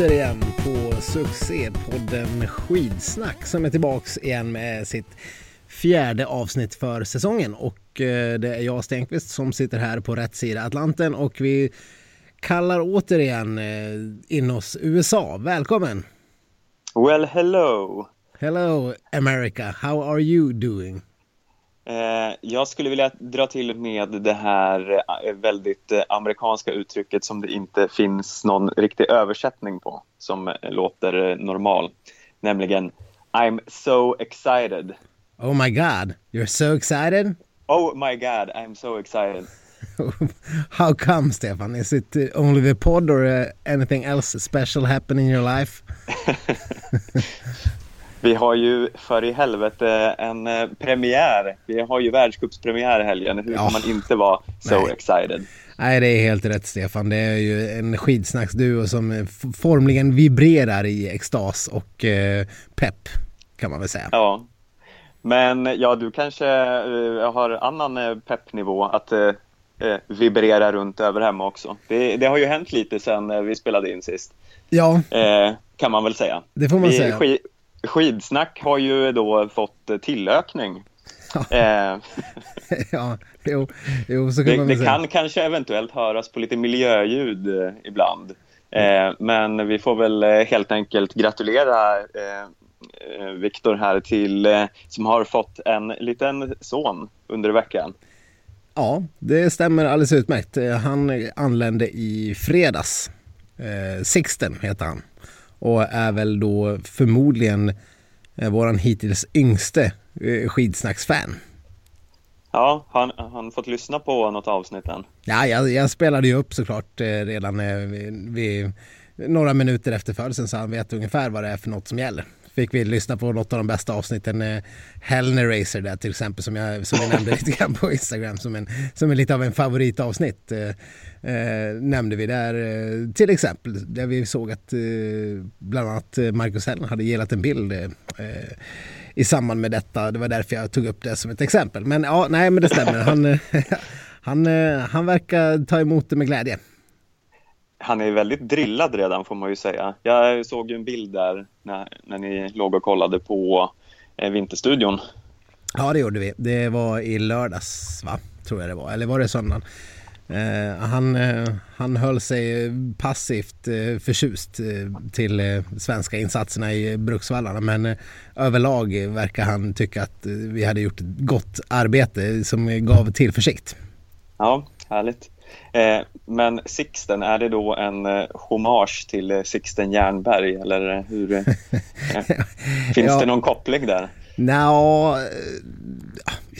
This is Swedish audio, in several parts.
Återigen på succépodden Skidsnack som är tillbaks igen med sitt fjärde avsnitt för säsongen och eh, det är jag Stenqvist som sitter här på rätt sida Atlanten och vi kallar återigen eh, in oss USA. Välkommen! Well, hello! Hello America, how are you doing? Eh, jag skulle vilja dra till med det här eh, väldigt eh, amerikanska uttrycket som det inte finns någon riktig översättning på som låter normal, nämligen I'm so excited. Oh my god, you're so excited? Oh my god, I'm so excited. How come, Stefan? Is it only the pod or anything else special happen in your life? Vi har ju för i helvete en eh, premiär. Vi har ju världscupspremiär i helgen. Hur kan man inte vara so Nej. excited? Nej, det är helt rätt Stefan. Det är ju en skidsnacksduo som formligen vibrerar i extas och eh, pepp kan man väl säga. Ja, men ja, du kanske eh, har annan eh, peppnivå att eh, eh, vibrera runt över hemma också. Det, det, har ju hänt lite sen vi spelade in sist. Ja. kan man väl säga. Det får man vi, säga. Skidsnack har ju då fått tillökning. Ja, eh. ja jo, jo, så kan det, man det säga. kan kanske eventuellt höras på lite miljöljud eh, ibland. Eh, men vi får väl eh, helt enkelt gratulera eh, Viktor här till som har fått en liten son under veckan. Ja, det stämmer alldeles utmärkt. Han anlände i fredags. Sixten heter han och är väl då förmodligen eh, våran hittills yngste eh, skidsnacksfan. Ja, har han fått lyssna på något avsnitt än? Ja, jag, jag spelade ju upp såklart eh, redan vid, vid några minuter efter födelsen så han vet ungefär vad det är för något som gäller fick vi lyssna på något av de bästa avsnitten. Eh, Hellner Racer där till exempel som jag, som jag nämnde lite grann på Instagram som, en, som är lite av en favoritavsnitt. Eh, eh, nämnde vi där eh, till exempel där vi såg att eh, bland annat eh, Marcus Hellner hade gillat en bild eh, eh, i samband med detta. Det var därför jag tog upp det som ett exempel. Men ja, nej men det stämmer. Han, eh, han, han verkar ta emot det med glädje han är väldigt drillad redan får man ju säga. Jag såg en bild där när, när ni låg och kollade på eh, Vinterstudion. Ja det gjorde vi. Det var i lördags va? Tror jag det var. Eller var det söndagen? Eh, han, eh, han höll sig passivt eh, förtjust eh, till eh, svenska insatserna i Bruksvallarna men eh, överlag verkar han tycka att vi hade gjort ett gott arbete som gav tillförsikt. Ja, härligt. Eh, men Sixten, är det då en eh, hommage till eh, Sixten Jernberg eller hur? Eh, finns ja. det någon koppling där? Nå,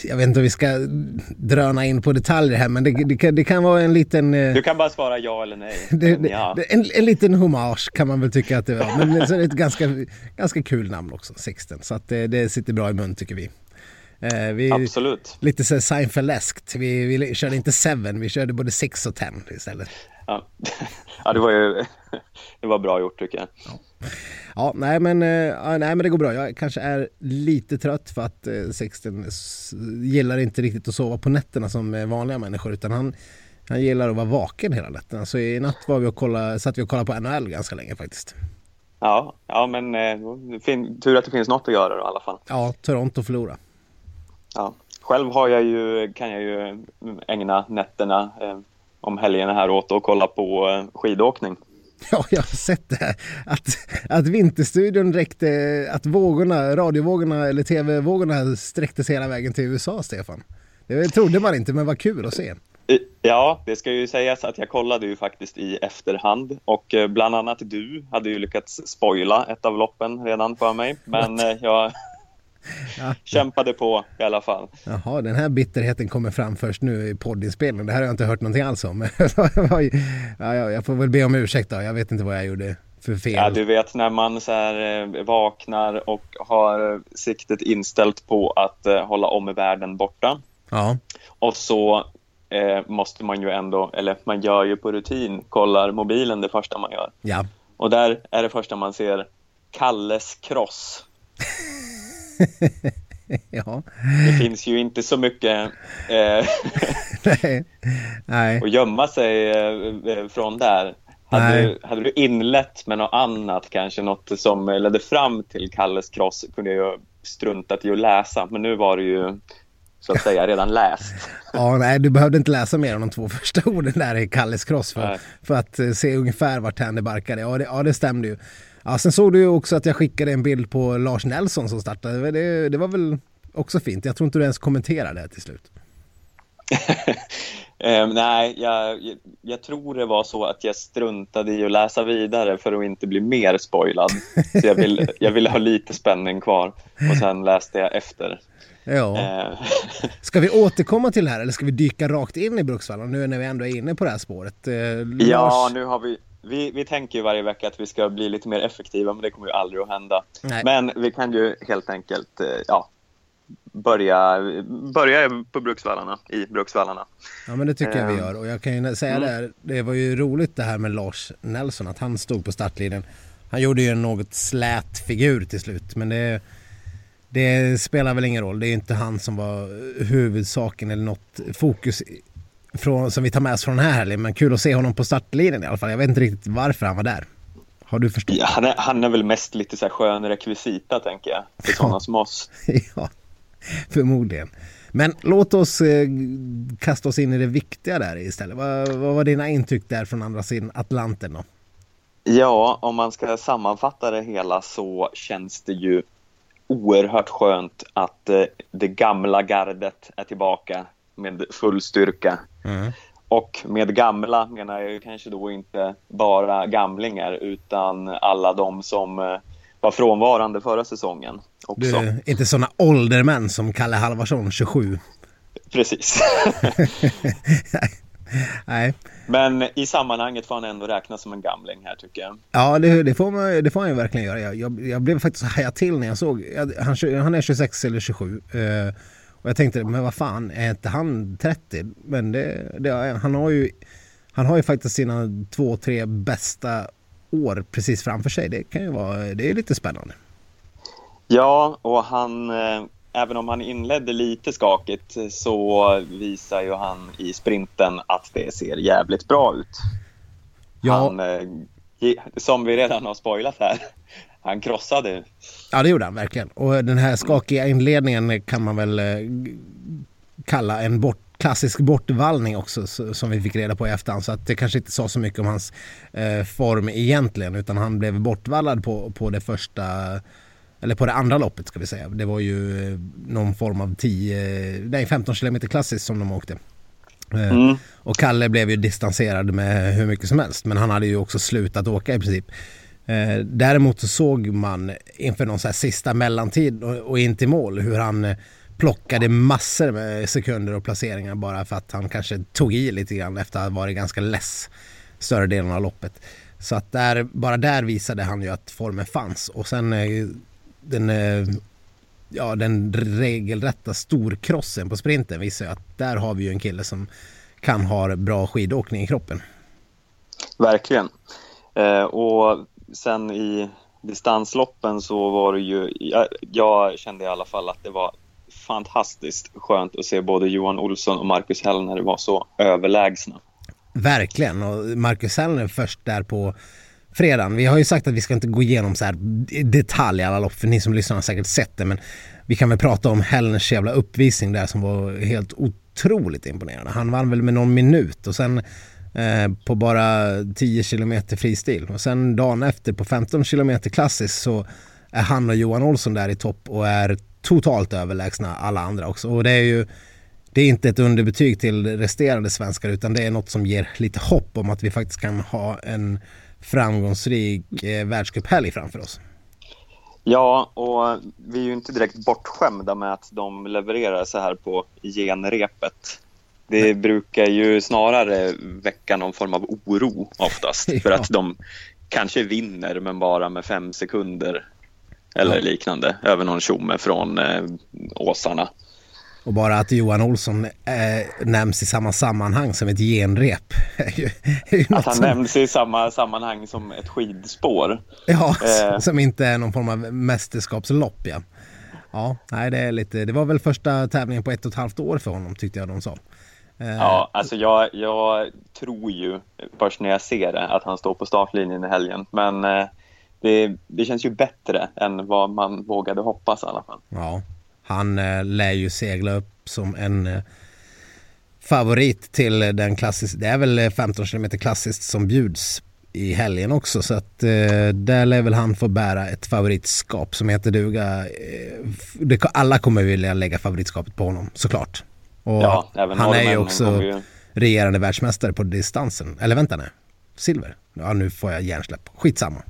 jag vet inte om vi ska dröna in på detaljer här men det, det, kan, det kan vara en liten... Du kan bara svara ja eller nej. Det, ja. en, en liten hommage kan man väl tycka att det var. Men så är det ett ganska, ganska kul namn också, Sixten. Så att det, det sitter bra i mun tycker vi. Eh, vi, Absolut. Lite så Seinfeldeskt. Vi, vi körde inte Seven, vi körde både Six och Ten istället. Ja, ja det var ju det var bra gjort tycker jag. Ja, ja nej, men, äh, nej men det går bra. Jag kanske är lite trött för att äh, Sixten gillar inte riktigt att sova på nätterna som vanliga människor utan han han gillar att vara vaken hela natten. Så i natt var vi och kolla, satt vi och kollade på NHL ganska länge faktiskt. Ja, ja men eh, fin, tur att det finns något att göra då, i alla fall. Ja, Toronto förlora. Ja. Själv har jag ju, kan jag ju ägna nätterna eh, om helgerna här åt att kolla på eh, skidåkning. Ja, jag har sett det. Här. Att, att Vinterstudion räckte, att vågorna, radiovågorna eller tv-vågorna sträcktes hela vägen till USA, Stefan. Det trodde man inte, men vad kul att se. Ja, det ska ju sägas att jag kollade ju faktiskt i efterhand och eh, bland annat du hade ju lyckats spoila ett av loppen redan för mig. Men? Eh, jag, ja. kämpade på i alla fall. Jaha, den här bitterheten kommer fram först nu i poddinspelningen. Det här har jag inte hört någonting alls om. ja, jag får väl be om ursäkt då. Jag vet inte vad jag gjorde för fel. Ja, du vet när man så här, eh, vaknar och har siktet inställt på att eh, hålla om världen borta. Ja. Och så eh, måste man ju ändå, eller man gör ju på rutin, kollar mobilen det första man gör. Ja. Och där är det första man ser Kalles kross. ja. Det finns ju inte så mycket eh, nej. nej. att gömma sig eh, från där. Hade du, hade du inlett med något annat, kanske något som ledde fram till Kalles cross, kunde jag struntat i att läsa. Men nu var det ju så att säga redan läst. ja, nej, du behövde inte läsa mer än de två första orden där i Kalles cross för, för att eh, se ungefär vart det barkade. Ja det, ja, det stämde ju. Ja, sen såg du ju också att jag skickade en bild på Lars Nelson som startade. Det, det var väl också fint. Jag tror inte du ens kommenterade det till slut. um, nej, jag, jag, tror det var så att jag struntade i att läsa vidare för att inte bli mer spoilad. Så jag, vill, jag ville ha lite spänning kvar och sen läste jag efter. Ja. Eh. ska vi återkomma till det här eller ska vi dyka rakt in i Bruksvallarna nu när vi ändå är inne på det här spåret? Eh, Lars... Ja, nu har vi vi, vi tänker ju varje vecka att vi ska bli lite mer effektiva, men det kommer ju aldrig att hända. Nej. Men vi kan ju helt enkelt eh, ja, börja, börja på Bruksvallarna, i Bruksvallarna. Ja, men det tycker jag vi gör. Och jag kan ju säga mm. det, här, det var ju roligt det här med Lars Nelson, att han stod på startlinjen. Han gjorde ju en något slät figur till slut, men det det spelar väl ingen roll. Det är inte han som var huvudsaken eller något fokus från, som vi tar med oss från den här helgen. Men kul att se honom på startlinjen i alla fall. Jag vet inte riktigt varför han var där. Har du förstått? Ja, han, är, han är väl mest lite så här skön rekvisita tänker jag. För sådana som oss. ja, förmodligen. Men låt oss eh, kasta oss in i det viktiga där istället. Vad, vad var dina intryck där från andra sidan Atlanten då? Ja, om man ska sammanfatta det hela så känns det ju oerhört skönt att eh, det gamla gardet är tillbaka med full styrka. Mm. Och med gamla menar jag kanske då inte bara gamlingar utan alla de som eh, var frånvarande förra säsongen. Också. Du, inte sådana åldermän som Kalle Halvarsson, 27. Precis. Nej. Men i sammanhanget får han ändå räknas som en gamling här tycker jag. Ja, det, det får, man, det får han ju verkligen göra. Jag, jag, jag blev faktiskt hajad till när jag såg, han, han är 26 eller 27. Eh, och jag tänkte, men vad fan, är inte han 30? Men det, det, han, har ju, han har ju faktiskt sina två, tre bästa år precis framför sig. Det kan ju vara, det är lite spännande. Ja, och han, eh, även om han inledde lite skakigt så visar ju han i sprinten att det ser jävligt bra ut. Ja. Han, eh, som vi redan har spoilat här, han krossade. Ja, det gjorde han verkligen. Och den här skakiga inledningen kan man väl eh, kalla en bort, klassisk bortvallning också som vi fick reda på i efterhand. Så att det kanske inte sa så mycket om hans eh, form egentligen utan han blev bortvallad på, på det första eller på det andra loppet ska vi säga. Det var ju eh, någon form av 10, nej 15 km klassiskt som de åkte. Eh, mm. Och Kalle blev ju distanserad med hur mycket som helst men han hade ju också slutat åka i princip. Eh, däremot så såg man inför någon så här sista mellantid och, och in till mål hur han eh, plockade massor med sekunder och placeringar bara för att han kanske tog i lite grann efter att ha varit ganska less större delen av loppet. Så att där, bara där visade han ju att formen fanns och sen eh, den, eh, ja, den regelrätta storkrossen på sprinten visar ju att där har vi ju en kille som kan ha bra skidåkning i kroppen. Verkligen. Och sen i distansloppen så var det ju, jag, jag, kände i alla fall att det var fantastiskt skönt att se både Johan Olsson och Marcus Hellner var så överlägsna. Verkligen, och Marcus Hellner först där på fredagen. Vi har ju sagt att vi ska inte gå igenom så här detalj alla lopp, för ni som lyssnar har säkert sett det, men vi kan väl prata om Hellners jävla uppvisning där som var helt otroligt imponerande. Han vann väl med någon minut och sen Eh, på bara 10 km fristil. Och sen dagen efter på 15 km klassiskt så är han och Johan Olsson där i topp och är totalt överlägsna alla andra också. Och det är ju det är inte ett underbetyg till resterande svenskar utan det är något som ger lite hopp om att vi faktiskt kan ha en framgångsrik eh, världscuphelg framför oss. Ja, och vi är ju inte direkt bortskämda med att de levererar så här på genrepet. Det brukar ju snarare väcka någon form av oro oftast för att de kanske vinner men bara med fem sekunder eller liknande över någon tjomme från eh, åsarna. Och bara att Johan Olsson eh, nämns i samma sammanhang som ett genrep. att han som... nämns i samma sammanhang som ett skidspår. Ja, eh. som inte är någon form av mästerskapslopp. Ja, ja nej, det, är lite, det var väl första tävlingen på ett och ett halvt år för honom tyckte jag de sa. Ja, alltså jag, jag tror ju först när jag ser det att han står på startlinjen i helgen. Men det, det känns ju bättre än vad man vågade hoppas i alla fall. Ja, han lär ju segla upp som en favorit till den klassiska, det är väl 15 km klassiskt som bjuds i helgen också så att eh, där lär väl han få bära ett favoritskap som heter duga. Eh, alla kommer vilja lägga favoritskapet på honom såklart. Och ja, han är ju också ju... regerande världsmästare på distansen. Eller vänta nu, silver. Ja nu får jag hjärnsläpp. Skitsamma.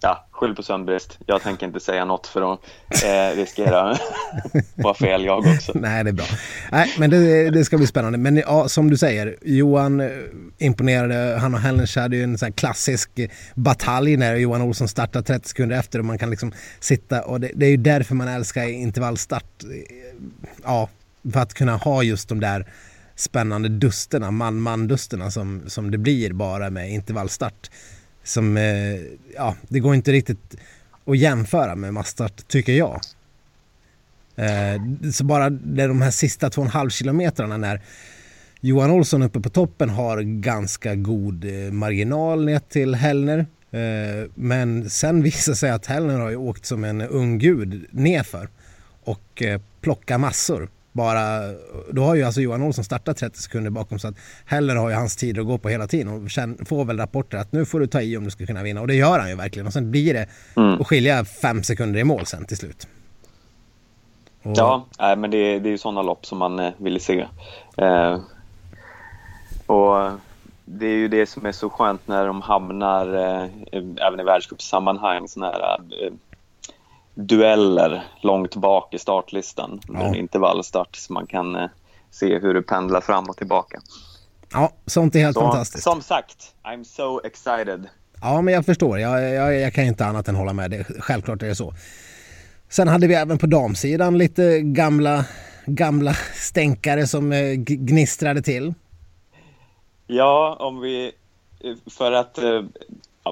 Ja, skyll på sömnbrist. Jag tänker inte säga något för att eh, riskera att vara fel jag också. Nej, det är bra. Nej, men det, det, ska bli spännande. Men ja, som du säger, Johan eh, imponerade. Han och Hellens hade ju en sån klassisk batalj när Johan Olsson startar 30 sekunder efter och man kan liksom sitta och det, det är ju därför man älskar intervallstart. Ja, för att kunna ha just de där spännande dusterna, man-man-dusterna som, som det blir bara med intervallstart som, eh, ja, det går inte riktigt att jämföra med massstart tycker jag. Eh, så bara de här sista 2,5 kilometrarna när Johan Olsson uppe på toppen har ganska god eh, marginal ner till Hellner. Eh, men sen visar sig att Hellner har ju åkt som en ung gud nerför och eh, plockar massor bara, då har ju alltså Johan Olsson startat 30 sekunder bakom så att Heller har ju hans tid att gå på hela tiden och får väl rapporter att nu får du ta i om du ska kunna vinna och det gör han ju verkligen och sen blir det mm. att skilja fem sekunder i mål sen till slut. Och... Ja, nej, men det, det är ju sådana lopp som man eh, vill se. Eh, och det är ju det som är så skönt när de hamnar eh, även i världscupsammanhang sådana här eh, dueller långt bak i startlistan ja. en intervallstart så man kan eh, se hur det pendlar fram och tillbaka. Ja, sånt är helt så, fantastiskt. Som sagt, I'm so excited. Ja, men jag förstår. Jag, jag, jag kan inte annat än hålla med. Det, självklart är det så. Sen hade vi även på damsidan lite gamla, gamla stänkare som eh, gnistrade till. Ja, om vi för att eh,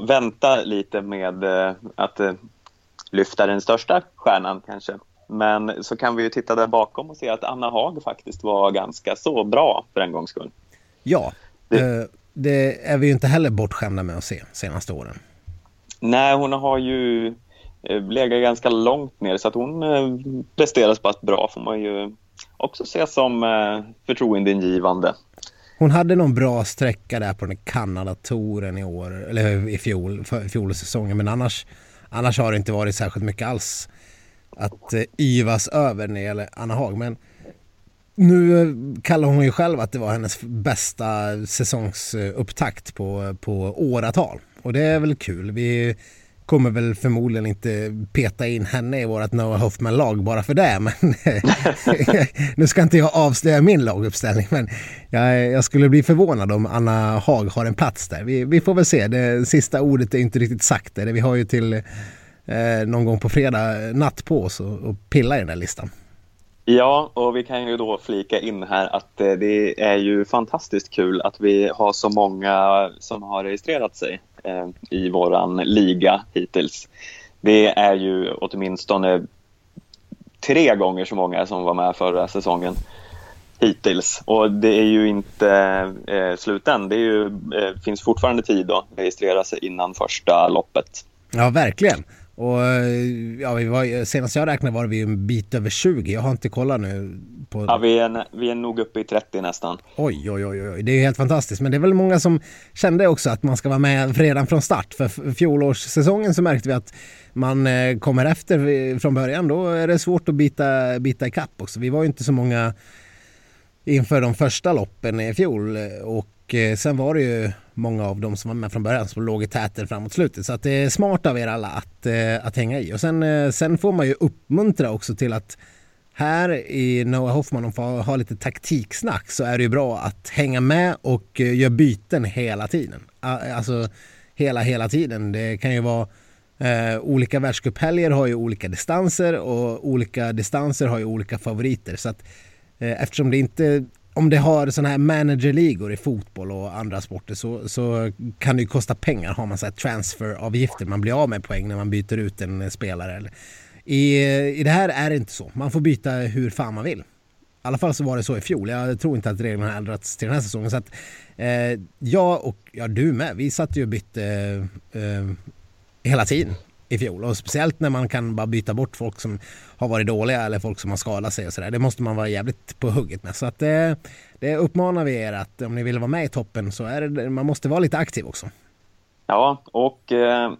vänta lite med eh, att eh, lyfta den största stjärnan kanske. Men så kan vi ju titta där bakom och se att Anna Haag faktiskt var ganska så bra för en gångs skull. Ja, det, eh, det är vi ju inte heller bortskämda med att se senaste åren. Nej, hon har ju eh, legat ganska långt ner så att hon eh, presterar så pass bra får man ju också se som förtroendeingivande. Hon hade någon bra sträcka där på den Kanada-touren i år, eller i fjol, fjolsäsongen, men annars Annars har det inte varit särskilt mycket alls att eh, yvas över när det gäller Anna Haag. Men nu eh, kallar hon ju själv att det var hennes bästa säsongsupptakt på, eh, på åratal. Och det är väl kul. Vi kommer väl förmodligen inte peta in henne i vårt Noah Hoffman-lag bara för det. Men nu ska inte jag avslöja min laguppställning men jag, jag, skulle bli förvånad om Anna Haag har en plats där. Vi, vi får väl se. Det sista ordet är inte riktigt sagt. Det. Vi har ju till eh, någon gång på fredag natt på oss och, och pilla i den där listan. Ja, och vi kan ju då flika in här att eh, det är ju fantastiskt kul att vi har så många som har registrerat sig Eh, i våran liga hittills. Det är ju åtminstone tre gånger så många som var med förra säsongen hittills. Och det är ju inte eh, slut än. Det är ju, eh, finns fortfarande tid att registrera sig innan första loppet. Ja, verkligen. Och ja, vi var, senast jag räknade var vi en bit över 20. Jag har inte kollat nu. På... Ja, vi är, vi är nog uppe i 30 nästan. Oj, oj, oj, oj. Det är helt fantastiskt. Men det är väl många som kände också att man ska vara med redan från start. För fjolårssäsongen så märkte vi att man eh, kommer efter från början. Då är det svårt att bita, bita ikapp också. Vi var ju inte så många inför de första loppen i fjol. Och och eh, sen var det ju många av dem som var med från början som låg i täten framåt slutet. Så att det är smart av er alla att, eh, att hänga i. Och sen, eh, sen får man ju uppmuntra också till att här i Noah Hoffman, om får ha lite taktiksnack, så är det ju bra att hänga med och göra byten hela tiden. Alltså hela, hela tiden. Det kan ju vara eh, olika världscuphelger har ju olika distanser och olika distanser har ju olika favoriter. Så att eh, eftersom det inte om det har sådana här managerligor i fotboll och andra sporter så, så kan det ju kosta pengar. Har man så här transferavgifter, man blir av med poäng när man byter ut en spelare. I, I det här är det inte så. Man får byta hur fan man vill. I alla fall så var det så i fjol. Jag tror inte att reglerna har ändrats till den här säsongen. Så att, eh, jag och ja, du med, vi satt ju och bytte eh, eh hela tiden i fjol. Och speciellt när man kan bara byta bort folk som har varit dåliga eller folk som har skadat sig och sådär. Det måste man vara jävligt på hugget med. Så att det, det uppmanar vi er att om ni vill vara med i toppen så är det, man måste vara lite aktiv också. Ja, och eh,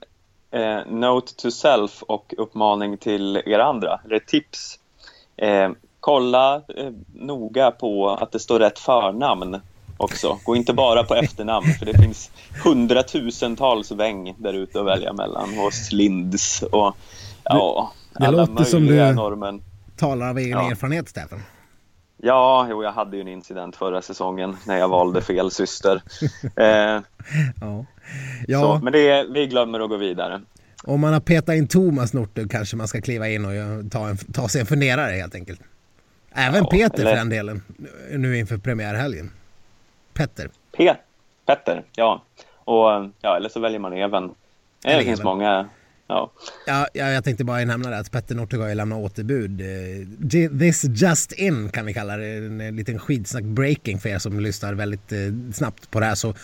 eh, note to self och uppmaning till er andra, eller tips. Eh, kolla eh, noga på att det står rätt förnamn också. Gå inte bara på efternamn, för det finns hundratusentals väng där ute att välja mellan hos Linds och ja, det alla låter som du normen. talar av egen ja. erfarenhet, Stefan. Ja, jo, jag hade ju en incident förra säsongen när jag valde fel syster. eh, ja. Ja. Så, men det, vi glömmer att gå vidare. Om man har petat in Thomas Norte kanske man ska kliva in och ta, en, ta sig en funderare helt enkelt. Även ja, Peter eller... för den delen, nu inför premiärhelgen. Petter. Pe Petter, ja. Och, ja. Eller så väljer man Even. Det finns många Ja. Ja, jag tänkte bara nämna det att Petter Northug har ju lämnat återbud. Eh, this just in kan vi kalla det. En liten skidsnack breaking för er som lyssnar väldigt eh, snabbt på det här så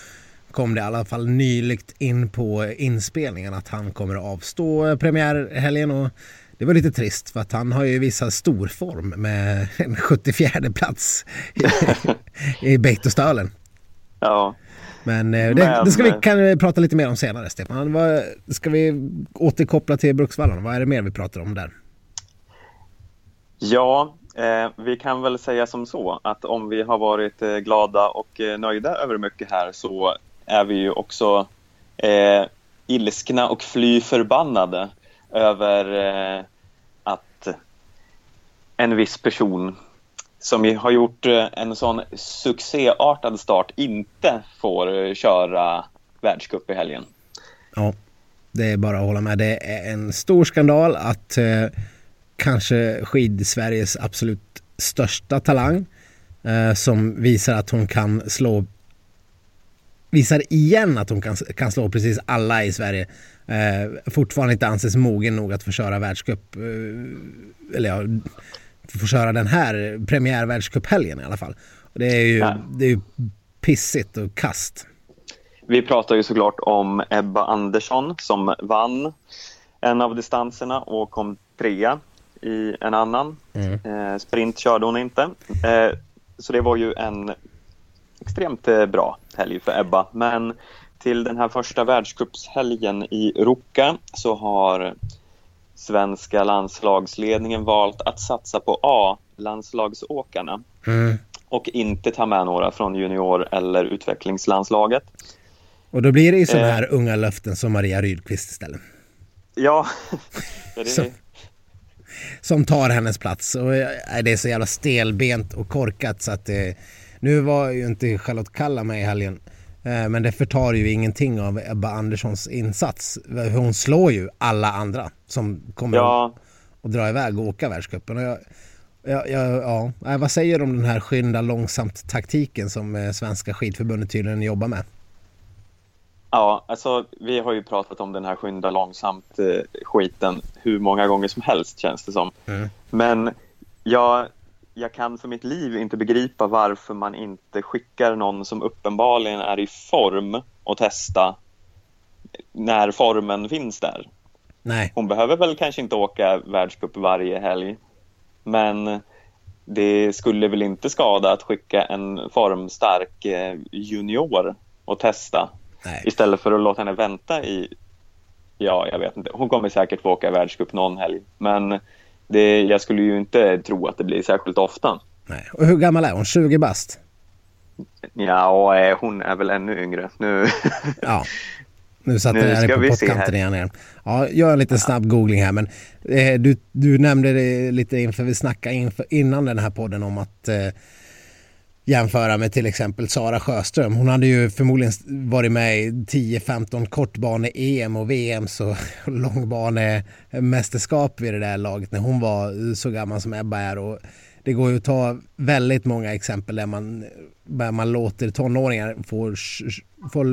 kom det i alla fall nyligt in på inspelningen att han kommer att avstå premiärhelgen och det var lite trist för att han har ju visat stor form med en 74 plats i, i Beitostölen. Ja. Men, eh, det, Men, det ska vi kan prata lite mer om senare Stefan. Vad, ska vi återkoppla till Bruksvallarna? Vad är det mer vi pratar om där? Ja, eh, vi kan väl säga som så att om vi har varit eh, glada och eh, nöjda över mycket här så är vi ju också eh, ilskna och fly förbannade över eh, att en viss person som har gjort eh, en sån succéartad start inte får eh, köra världscup i helgen. Ja, det är bara att hålla med. Det är en stor skandal att eh, kanske skid-Sveriges absolut största talang eh, som visar att hon kan slå visar igen att hon kan, kan slå precis alla i Sverige. Eh, fortfarande inte anses mogen nog att få köra världscup. Eh, eller ja, få köra den här premiärvärldscuphelgen i alla fall. Och det är ju ja. det är ju pissigt och kast. Vi pratar ju såklart om Ebba Andersson som vann en av distanserna och kom trea i en annan. Mm. Eh, sprint körde hon inte. Eh, så det var ju en extremt eh, bra helg för Ebba. Men till den här första världscupshelgen i Ruka så har svenska landslagsledningen valt att satsa på A-landslagsåkarna mm. och inte ta med några från junior eller utvecklingslandslaget. Och då blir det ju sådana här eh, unga löften som Maria Rydqvist istället. Ja. det... som, som tar hennes plats. Och eh, det är så jävla stelbent och korkat så att det, eh, nu var ju inte Charlotte Kalla med i helgen. Eh, men det förtar ju ingenting av Ebba Anderssons insats. Hon slår ju alla andra som kommer ja. att dra iväg och åka världscupen. Och jag, jag, jag, ja, vad säger du om den här skynda långsamt taktiken som eh, Svenska skidförbundet tydligen jobbar med? Ja, alltså vi har ju pratat om den här skynda långsamt eh, skiten hur många gånger som helst känns det som. Mm. Men jag jag kan för mitt liv inte begripa varför man inte skickar någon som uppenbarligen är i form och testa när formen finns där. Nej. Hon behöver väl kanske inte åka världscup varje helg, men det skulle väl inte skada att skicka en formstark eh, junior och testa Nej. istället för att låta henne vänta i, ja, jag vet inte. Hon kommer säkert få åka världscup någon helg, men det, jag skulle ju inte tro att det blir särskilt ofta. Nej. Och hur gammal är hon? 20 bast? Ja, hon är väl ännu yngre. Nu, ja. nu satte jag dig på pottkanten igen. Ja, gör en liten snabb googling här. Men eh, du, du nämnde det lite inför vi snackade inför, innan den här podden om att eh, jämföra med till exempel Sara Sjöström. Hon hade ju förmodligen varit med i 10-15 kortbane-EM och VM och långbanemästerskap vid det där laget när hon var så gammal som Ebba är. Och det går ju att ta väldigt många exempel där man, där man låter tonåringar få, få,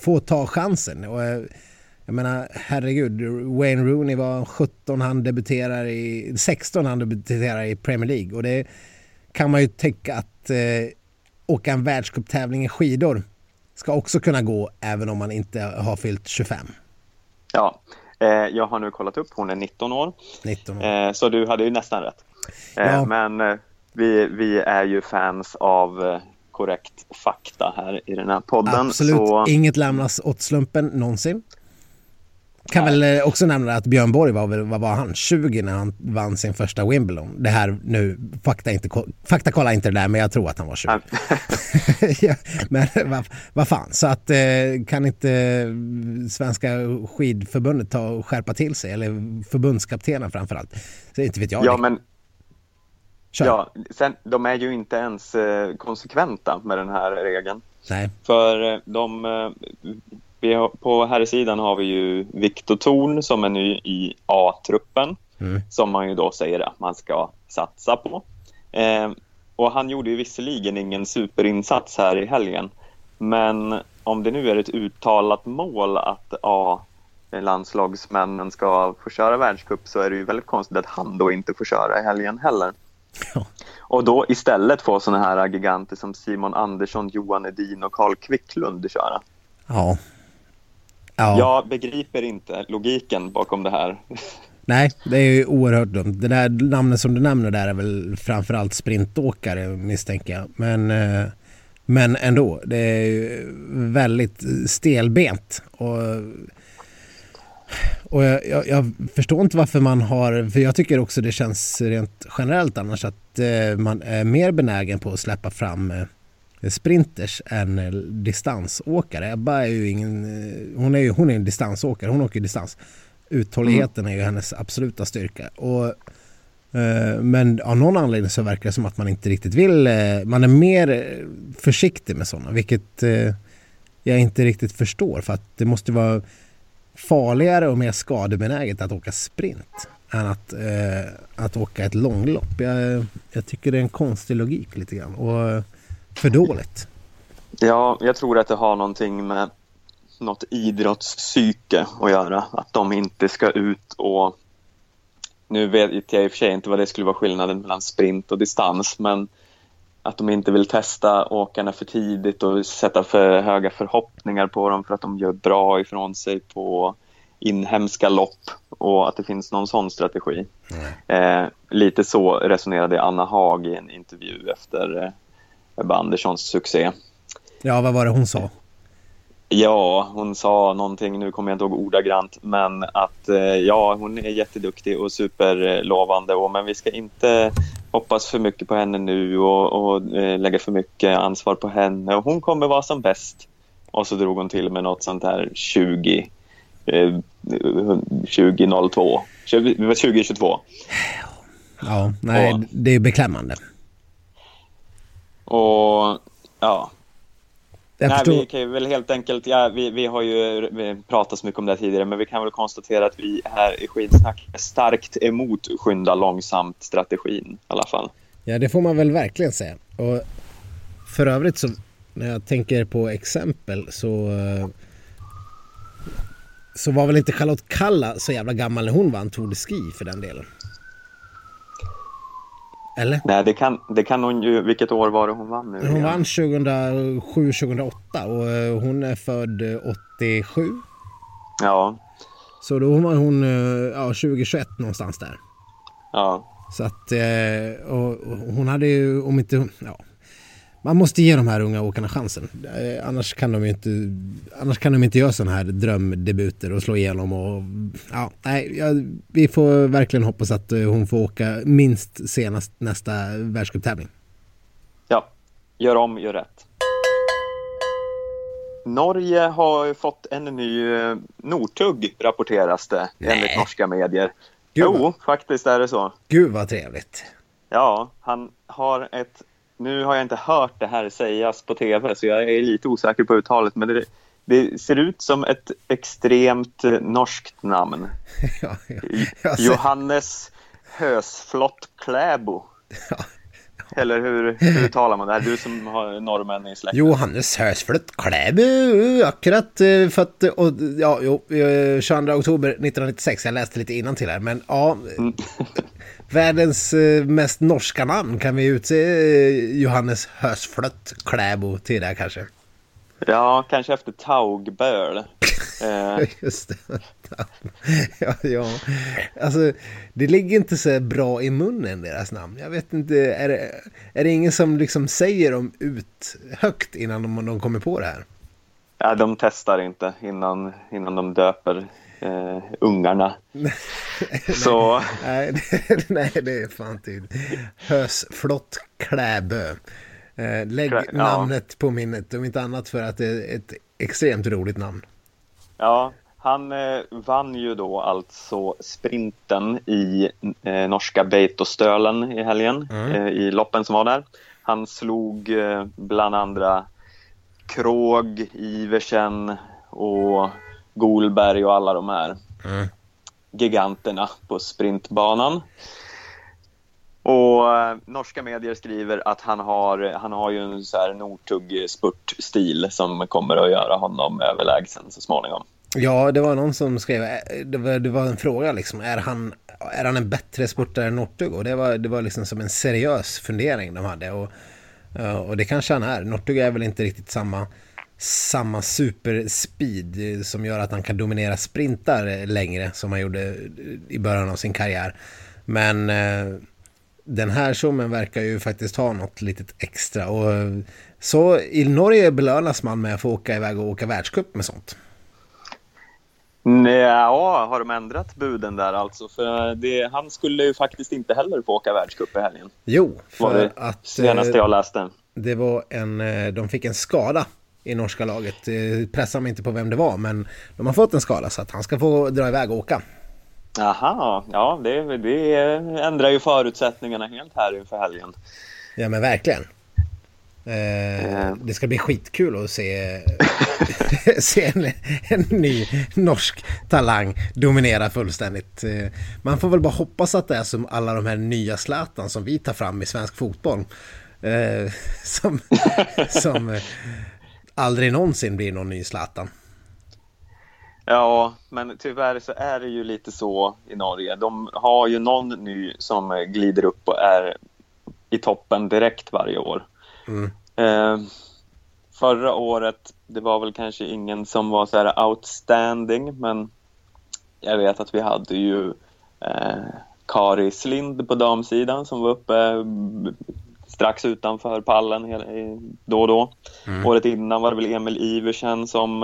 få ta chansen. Och eh, jag menar, herregud, Wayne Rooney var 17, han debuterar i 16, han debuterar i Premier League. Och det kan man ju tänka att eh, åka en världscuptävling i skidor ska också kunna gå även om man inte har fyllt 25. Ja, eh, jag har nu kollat upp, hon är 19 år. 19 år. Eh, så du hade ju nästan rätt. Eh, Ja. Men eh, vi, vi är ju fans av eh, korrekt fakta här i den här podden. Absolut Så, inget lämnas åt slumpen någonsin. Kan väl eh, också nämna att Björn Borg var, väl- vad var han, 20 när han vann sin första Wimbledon. Det här nu, fakta, inte, fakta kolla inte det där men jag tror att han var 20. ja, men vad vad fan, så att eh, kan inte eh, Svenska skidförbundet ta och skärpa till sig eller förbundskaptenen framförallt. Så inte vet jag. ja, men Kör. ja, sen, de är ju inte ens konsekventa med den här regeln. Nej. För de, vi har, på här sidan har vi ju Viktor Thorn som är ny i A-truppen Mm. som man ju då säger att man ska satsa på. Eh, och han gjorde ju visserligen ingen superinsats här i helgen. Men om det nu är ett uttalat mål att A-landslagsmännen ska få köra världscup så är det ju väldigt konstigt att han då inte får köra i helgen heller. Ja. Och då istället få såna här giganter som Simon Andersson, Johan Edin och Karl Kvicklund köra. Ja. Ja. Jag begriper inte logiken bakom det här. Nej, det är ju oerhört dumt. Det där namnet som du nämner där är väl framförallt sprintåkare misstänker jag. Men, eh, men ändå, det är ju väldigt stelbent. Och, och jag, jag, jag förstår inte varför man har, för jag tycker också det känns rent generellt annars att eh, man är mer benägen på att släppa fram eh, sprinters än eh, distansåkare. Ebba är ju ingen, eh, hon är ju hon är en distansåkare, hon åker distans. Uthålligheten är ju hennes absoluta styrka. Och, eh, men av någon anledning så verkar det som att man inte riktigt vill, eh, man är mer eh, försiktig med sådana, vilket eh, jag inte riktigt förstår. För att det måste vara farligare och mer skadebenäget att åka sprint än att, att åka ett långlopp. Jag, jag tycker det är en konstig logik lite grann och för dåligt. Ja, jag tror att det har någonting med något idrottspsyke att göra. Att de inte ska ut och... Nu vet jag i och för sig inte vad det skulle vara skillnaden mellan sprint och distans, men att de inte vill testa åkarna för tidigt och sätta för höga förhoppningar på dem för att de gör bra ifrån sig på inhemska lopp och att det finns någon sån strategi. Eh, lite så resonerade Anna Haag i en intervju efter eh, Ebba Anderssons succé. Ja, vad var det hon sa? Ja, hon sa någonting, nu kommer jag inte ihåg ordagrant, men att eh, ja, hon är jätteduktig och superlovande, och, men vi ska inte hoppas för mycket på henne nu och, och eh, lägga för mycket ansvar på henne. Och hon kommer vara som bäst. Och så drog hon till med något sånt här 20, eh, 2002, 20, 2022. Ja, nej, Ja. det är beklämmande. Och ja, Jag Nej, förstår. vi kan ju väl helt enkelt, ja, vi, vi har ju vi pratat så mycket om det tidigare, men vi kan väl konstatera att vi här i Skidsnack är starkt emot skynda långsamt strategin i alla fall. Ja, det får man väl verkligen säga. Och för övrigt så när jag tänker på exempel så eh, så var väl inte Charlotte Kalla så jävla gammal när hon vann Tour de Ski för den delen. Eller? Nej, det kan, det kan hon ju, vilket år var det hon vann nu? Hon igen? vann 2007-2008 och eh, hon är född eh, 87. Ja, Så då var hon eh, ja, 2021 någonstans där. ja. Så att, eh, och, och hon hade ju, om inte, ja. Man måste ge de här unga åkarna chansen. Eh, annars kan de inte, annars kan de inte göra sådana här drömdebuter och slå igenom och, ja, nej, ja, vi får verkligen hoppas att eh, hon får åka minst senast nästa världscuptävling. Ja, gör om, gör rätt. Norge har ju fått en ny eh, Northug, rapporteras det Nej. enligt norska medier. Gud. Jo, faktiskt är det så. Gud vad trevligt. Ja, han har ett... Nu har jag inte hört det här sägas på tv, så jag är lite osäker på uttalet, men det, det ser ut som ett extremt eh, norskt namn. ja, ja. Johannes Hösflott Kläbo. Ja. Eller hur, hur talar man det här? Du som har norrmän i släkten. Johannes Hörsflöt Kläby, akkurat eh, född och, ja, jo, eh, 22 oktober 1996. Jag läste lite innan till här, men ja. världens eh, mest norska namn. Kan vi utse eh, Johannes Hösflött Kläbo till det kanske? Ja, kanske efter Taugböl. eh. Just det. ja, ja. Alltså, det ligger inte så bra i munnen, deras namn. Jag vet inte, är det, är det ingen som liksom säger dem ut högt innan de, de kommer på det här? Ja, de testar inte innan, innan de döper eh, ungarna. så... nej, det, nej, det är fan tid. Hösflott Kläbö. Eh, lägg Klä, namnet ja. på minnet, om inte annat för att det är ett extremt roligt namn. Ja, han eh, vann ju då alltså sprinten i eh, norska Beitostölen i helgen, mm. eh, i loppen som var där. Han slog eh, bland andra Krog, Iversen och Golberg och alla de här mm. giganterna på sprintbanan. Och eh, norska medier skriver att han har, han har ju en så här Northug spurtstil som kommer att göra honom överlägsen så småningom. Ja, det var någon som skrev, eh, det var, det var en fråga liksom, är han, är han en bättre spurtare än Northug? Och det var, det var liksom som en seriös fundering de hade. Och, och det kanske han är. Northug är väl inte riktigt samma, samma superspeed som gör att han kan dominera sprintar längre som han gjorde i början av sin karriär. Men den här tjommen verkar ju faktiskt ha något litet extra. Och så i Norge belönas man med att få åka iväg och åka världscup med sånt. Ja, har de ändrat buden där alltså? För det, han skulle ju faktiskt inte heller få åka världscup i helgen. Jo, för det att... Senaste jag läste. Det var en... Eh, de fick en skada i norska laget. Pressar mig inte på vem det var, men de har fått en skada så att han ska få dra iväg och åka. Aha, ja det, det ändrar ju förutsättningarna helt här inför helgen. Ja men verkligen. Eh, det ska bli skitkul att se, se en, en, ny norsk talang dominera fullständigt. Eh, man får väl bara hoppas att det är som alla de här nya Zlatan som vi tar fram i svensk fotboll. Eh, som, som aldrig någonsin blir någon ny Zlatan. Ja, men tyvärr så är det ju lite så i Norge. De har ju någon ny som glider upp och är i toppen direkt varje år. Mm. Eh, förra året, det var väl kanske ingen som var så här outstanding, men jag vet att vi hade ju eh, Kari Slind på damsidan som var uppe strax utanför pallen då och då. Mm. Året innan var det väl Emil Iversen som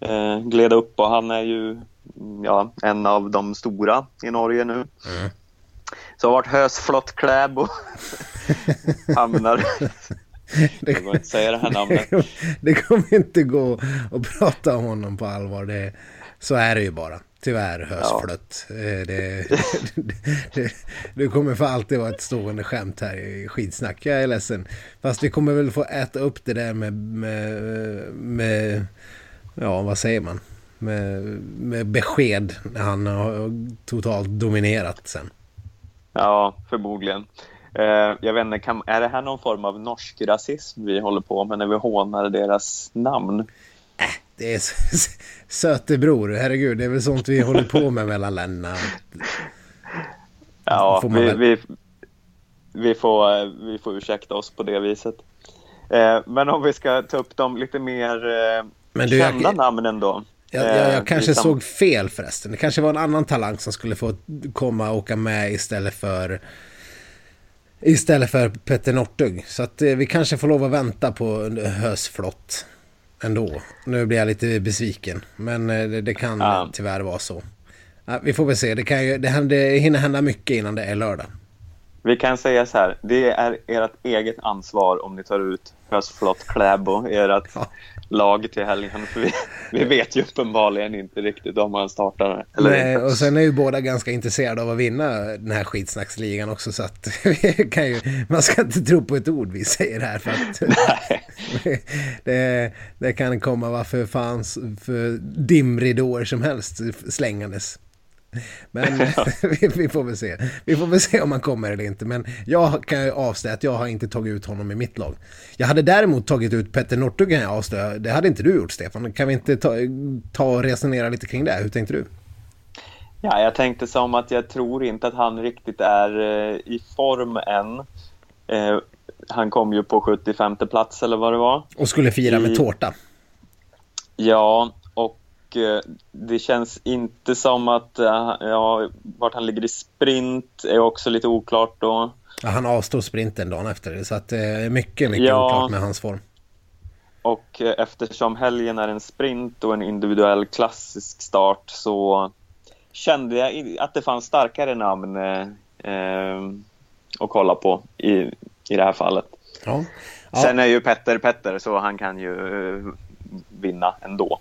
eh, gled upp och han är ju ja, en av de stora i Norge nu. Mm. Så har varit hösflott Kläbo hamnar det går inte säga det här namnet. Det kommer inte gå att prata om honom på allvar. Det, så är det ju bara. Tyvärr hösflött. Ja. Eh, det, det, det, kommer för alltid vara ett stående skämt här i skidsnack. Jag är ledsen. Fast vi kommer väl få äta upp det där med, med, med ja vad säger man, med, med besked när han har totalt dominerat sen. Ja, förmodligen. Eh, jag vet inte, kan, är det här någon form av norsk rasism vi håller på med när vi hånar deras namn? Det är sötebror, herregud, det är väl sånt vi håller på med mellan länderna. Ja, vi, vi, vi, får, vi får ursäkta oss på det viset. Eh, men om vi ska ta upp de lite mer eh, men du, kända jag, namnen då. Jag, jag, jag eh, kanske liksom... såg fel förresten. Det kanske var en annan talang som skulle få komma och åka med istället för istället för Petter Northug. Så att eh, vi kanske får lov att vänta på hösflott ändå. Nu blir jag lite besviken. Men eh, det, det kan ja. tyvärr vara så. Vi får väl se. Det, kan ju, det, händer, det hinner hända mycket innan det är lördag. Vi kan säga så här. Det är ert eget ansvar om ni tar ut hösflott Kläbo, ert ja lag till helgen. För vi, vi vet ju uppenbarligen inte riktigt om han startar eller Nej, inte. Och sen är ju båda ganska intresserade av att vinna den här skitsnacksligan också. Så att kan ju, man ska inte tro på ett ord vi säger här. För att det, det kan komma varför fans för dimridåer som helst slängandes. Men vi, vi, får väl se. Vi får väl se om han kommer eller inte. Men jag kan ju avslöja att jag har inte tagit ut honom i mitt lag. Jag hade däremot tagit ut Petter Northug kan jag avslöja. Det hade inte du gjort Stefan. Kan vi inte ta, ta och resonera lite kring det? Hur tänkte du? Ja, jag tänkte som att jag tror inte att han riktigt är eh, i form än. Eh, han kom ju på 75 plats eller vad det var. Och skulle fira med tårta. Ja, det känns inte som att, eh, ja, vart han ligger i sprint är också lite oklart då. Ja, han avstod sprinten dagen efter så att det är mycket, mycket Ja. oklart med hans form. Och eh, eftersom helgen är en sprint och en individuell klassisk start så kände jag att det fanns starkare namn eh, eh, att kolla på i, i det här fallet. Ja. Sen är ju Petter Petter så han kan ju eh, vinna ändå.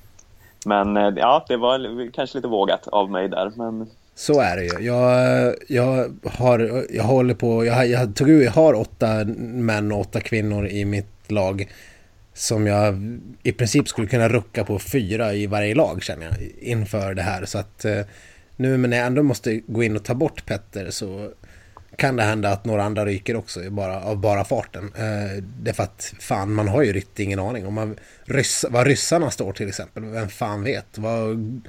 Men eh, ja, det var kanske lite vågat av mig där. Men Så är det ju. Jag, jag, har, jag håller på, jag, jag, tror jag har åtta män och åtta kvinnor i mitt lag. Som jag i princip skulle kunna rucka på fyra i varje lag känner jag inför det här. Så att eh, nu när jag ändå måste gå in och ta bort Petter så kan det hända att några andra ryker också bara, av bara farten. Eh, det är för att fan man har ju riktigt ingen aning. Om man, ryss, vad ryssarna står till exempel, vem fan vet? Vad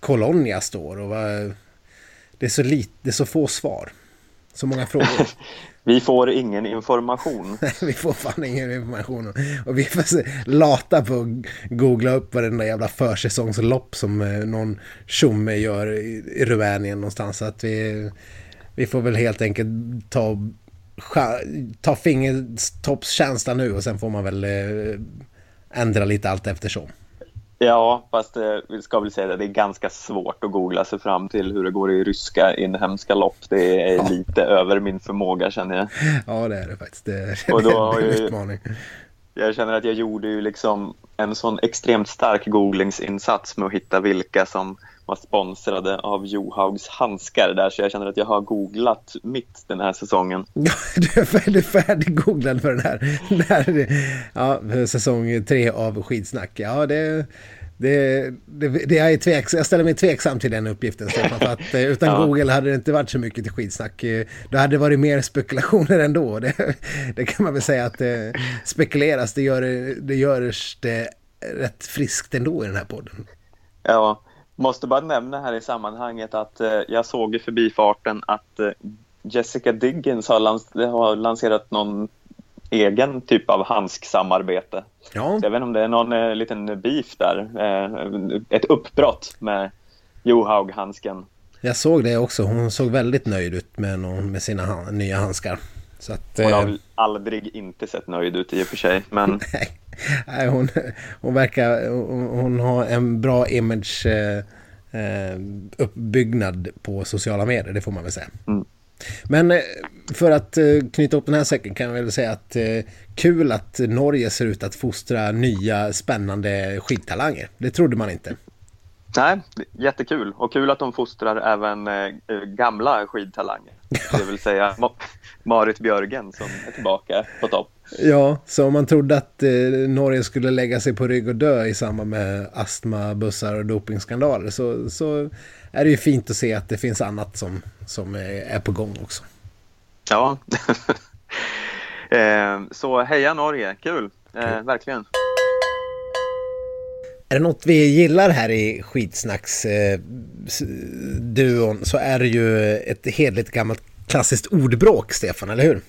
Colonia står och vad... Det är så, lit, det är så få svar. Så många frågor. vi får ingen information. vi får fan ingen information. Och vi för lata på att googla upp varenda jävla försäsongslopp som eh, någon tjomme gör i, i Rumänien någonstans. Så att vi, vi får väl helt enkelt ta, ta fingertoppskänsla nu och sen får man väl eh, ändra lite allt eftersom. Ja, fast eh, vi ska väl säga det, det är ganska svårt att googla sig fram till hur det går i ryska inhemska lopp. Det är Ja. lite över min förmåga känner jag. Ja, det är det faktiskt. Det, Och då det är en ju- utmaning. Jag känner att jag gjorde ju liksom en sån extremt stark googlingsinsats med att hitta vilka som var sponsrade av Johaugs handskar där, så jag känner att jag har googlat mitt den här säsongen. Ja, du är färdiggooglad för den här. Den här ja, säsong tre av Skidsnack. Ja, det... Det, det, det jag, är tveks, jag ställer mig tveksam till den uppgiften Stefan, för att eh, utan Ja. Google hade det inte varit så mycket till skitsnack. Eh, Då hade det varit mer spekulationer ändå. Det, det kan man väl säga att det spekuleras, det gör det, det görs det rätt friskt ändå i den här podden. Ja, måste bara nämna här i sammanhanget att eh, jag såg i förbifarten att eh, Jessica Diggins har, lans- har lanserat någon egen typ av handsksamarbete. Ja, Så jag vet inte om det är någon eh, liten beef där, eh, ett uppbrott med Johaug-handsken. jag såg det också. Hon såg väldigt nöjd ut med, någon, med sina han, nya handskar. Så att, Hon har eh, väl aldrig inte sett nöjd ut i och för sig, men Nej, hon, hon verkar... Hon, hon har en bra image eh, eh, uppbyggnad på sociala medier, det får man väl säga. Mm. Men eh, för att knyta upp den här säcken kan jag väl säga att kul att Norge ser ut att fostra nya spännande skidtalanger. Det trodde man inte. Nej, jättekul. Och kul att de fostrar även eh, gamla skidtalanger. Det vill säga Ma- Marit Björgen som är tillbaka på topp. Ja, så om man trodde att eh, Norge skulle lägga sig på rygg och dö i samband med astma, bussar och dopingskandaler så, så är det ju fint att se att det finns annat som, som är, är på gång också. Ja. eh, så heja Norge, kul. Eh, verkligen. Är det något vi gillar här i skitsnacks eh, så är det ju ett hedligt gammalt klassiskt ordbråk, Stefan, eller hur?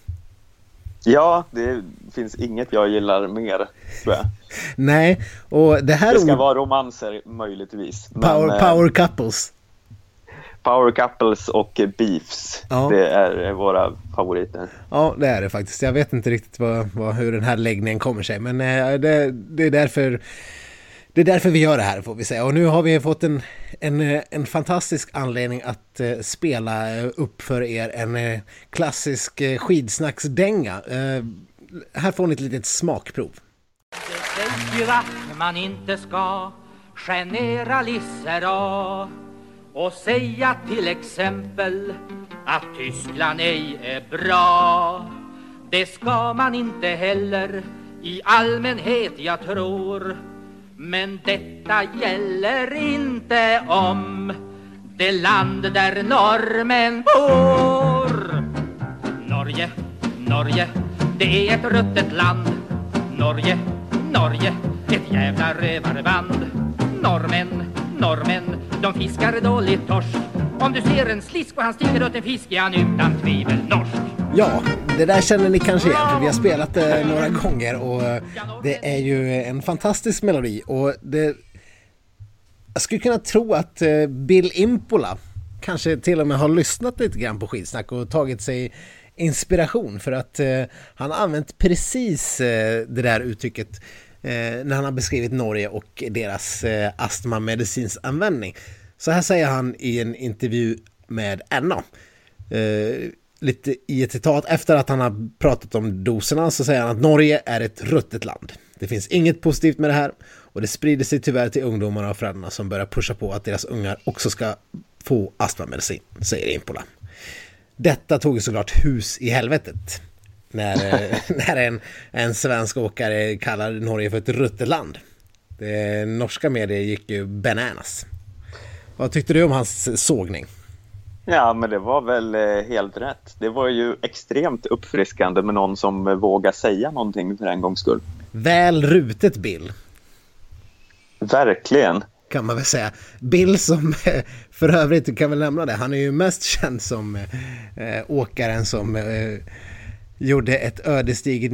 Ja, det finns inget jag gillar mer, tror jag. Nej, och det här Det ska ord- vara romanser möjligtvis. Men, power, eh, power couples. power couples och beefs, Ja. det är våra favoriter. Ja, det är det faktiskt. Jag vet inte riktigt vad, vad, hur den här läggningen kommer sig, men eh, det, det, är därför, det är därför vi gör det här, får vi säga. Och nu har vi fått en, en, eh, en fantastisk anledning att eh, spela eh, upp för er en klassisk skidsnacksdänga. Här får ni ett litet smakprov. Det säger att man inte ska generalisera och säga till exempel att Tyskland ej är bra. Det ska man inte heller i allmänhet, jag tror. Men detta gäller inte om det land där norrmän bor. Norge, Norge, det är ett ruttet land Norge, Norge, ett jävla rövarband Norrmän, norrmän, de fiskar dåligt torsk Om du ser en slisk och han sticker åt en fisk är han utan tvivel norsk. Ja, det där känner ni kanske igen för vi har spelat det några gånger och eh, det är ju en fantastisk melodi och det... Jag skulle kunna tro att eh, Bill Impola kanske till och med har lyssnat lite grann på skitsnack och tagit sig inspiration för att eh, han har använt precis det där uttrycket när han har beskrivit Norge och deras eh, astmamedicinsanvändning. Så här säger han i en intervju med NA. Lite i ett citat efter att han har pratat om doserna så säger han att Norge är ett ruttet land. Det finns inget positivt med det här och det sprider sig tyvärr till ungdomarna och föräldrarna som börjar pusha på att deras ungar också ska få astmamedicin, säger Impola. Detta tog ju såklart hus i helvetet. När, när en, en svensk åkare kallar Norge för ett ruttet land. Det norska medier gick ju bananas. Vad tyckte du om hans sågning? Ja, men det var väl eh, helt rätt. Det var ju extremt uppfriskande med någon som eh, vågar säga någonting för en gångs skull. Väl rutet Bill. Verkligen. Kan man väl säga. Bill som, för övrigt kan väl nämna det, han är ju mest känd som åkaren som gjorde ett ödesdigert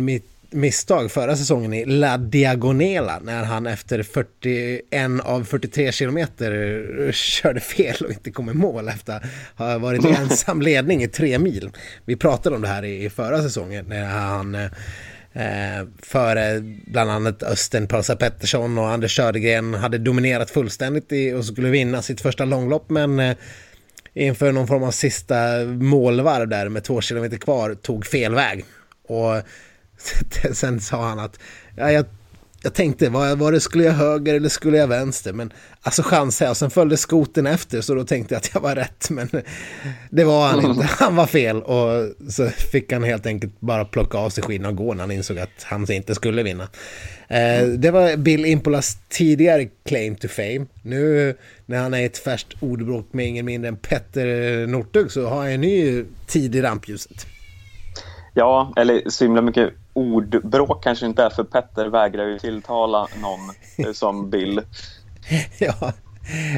misstag förra säsongen i La Diagonela när han efter 41 av 43 kilometer körde fel och inte kom i mål efter att ha varit i ensam ledning i tre mil. Vi pratade om det här i förra säsongen när han eh, före bland annat Östen Pölsa Pettersson och Anders Södergren hade dominerat fullständigt i, och skulle vinna sitt första långlopp men eh, inför någon form av sista målvarv där med två kilometer kvar tog fel väg. Och sen sa han att ja, jag, jag tänkte, var, var det, skulle jag höger eller skulle jag vänster? Men alltså chansade jag, sen följde skoten efter så då tänkte jag att jag var rätt. Men det var han inte, han var fel och så fick han helt enkelt bara plocka av sig skidorna och gå när han insåg att han inte skulle vinna. Eh, det var Bill Impolas tidigare claim to fame. Nu när han är ett färskt ordbråk med ingen mindre än Petter Northug så har han en ny tid i rampljuset. Ja, eller så himla mycket ordbråk kanske inte är för Petter vägrar ju tilltala någon som Bill. ja.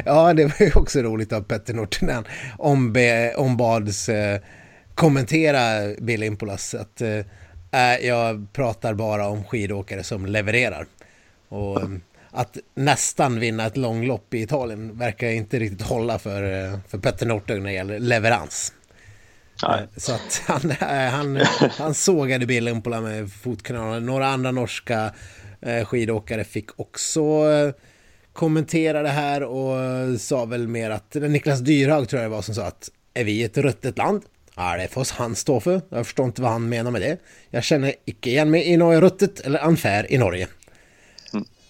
ja, det var ju också roligt av Petter Nortinen ombe, ombads eh, kommentera Bill Impolas att eh, jag pratar bara om skidåkare som levererar. Och eh, att nästan vinna ett långlopp i Italien verkar inte riktigt hålla för, eh, för Petter Northug när det gäller leverans. Nej. Eh, så att han, eh, han, han sågade Bill Impola med fotknölarna. Några andra norska eh, skidåkare fick också kommentera det här och sa väl mer att Niklas Dyrhag tror jag det var som sa att är vi ett ruttet land? Ja, det får han stå för. Jag förstår inte vad han menar med det. Jag känner icke igen mig i Norge ruttet eller anfär i Norge.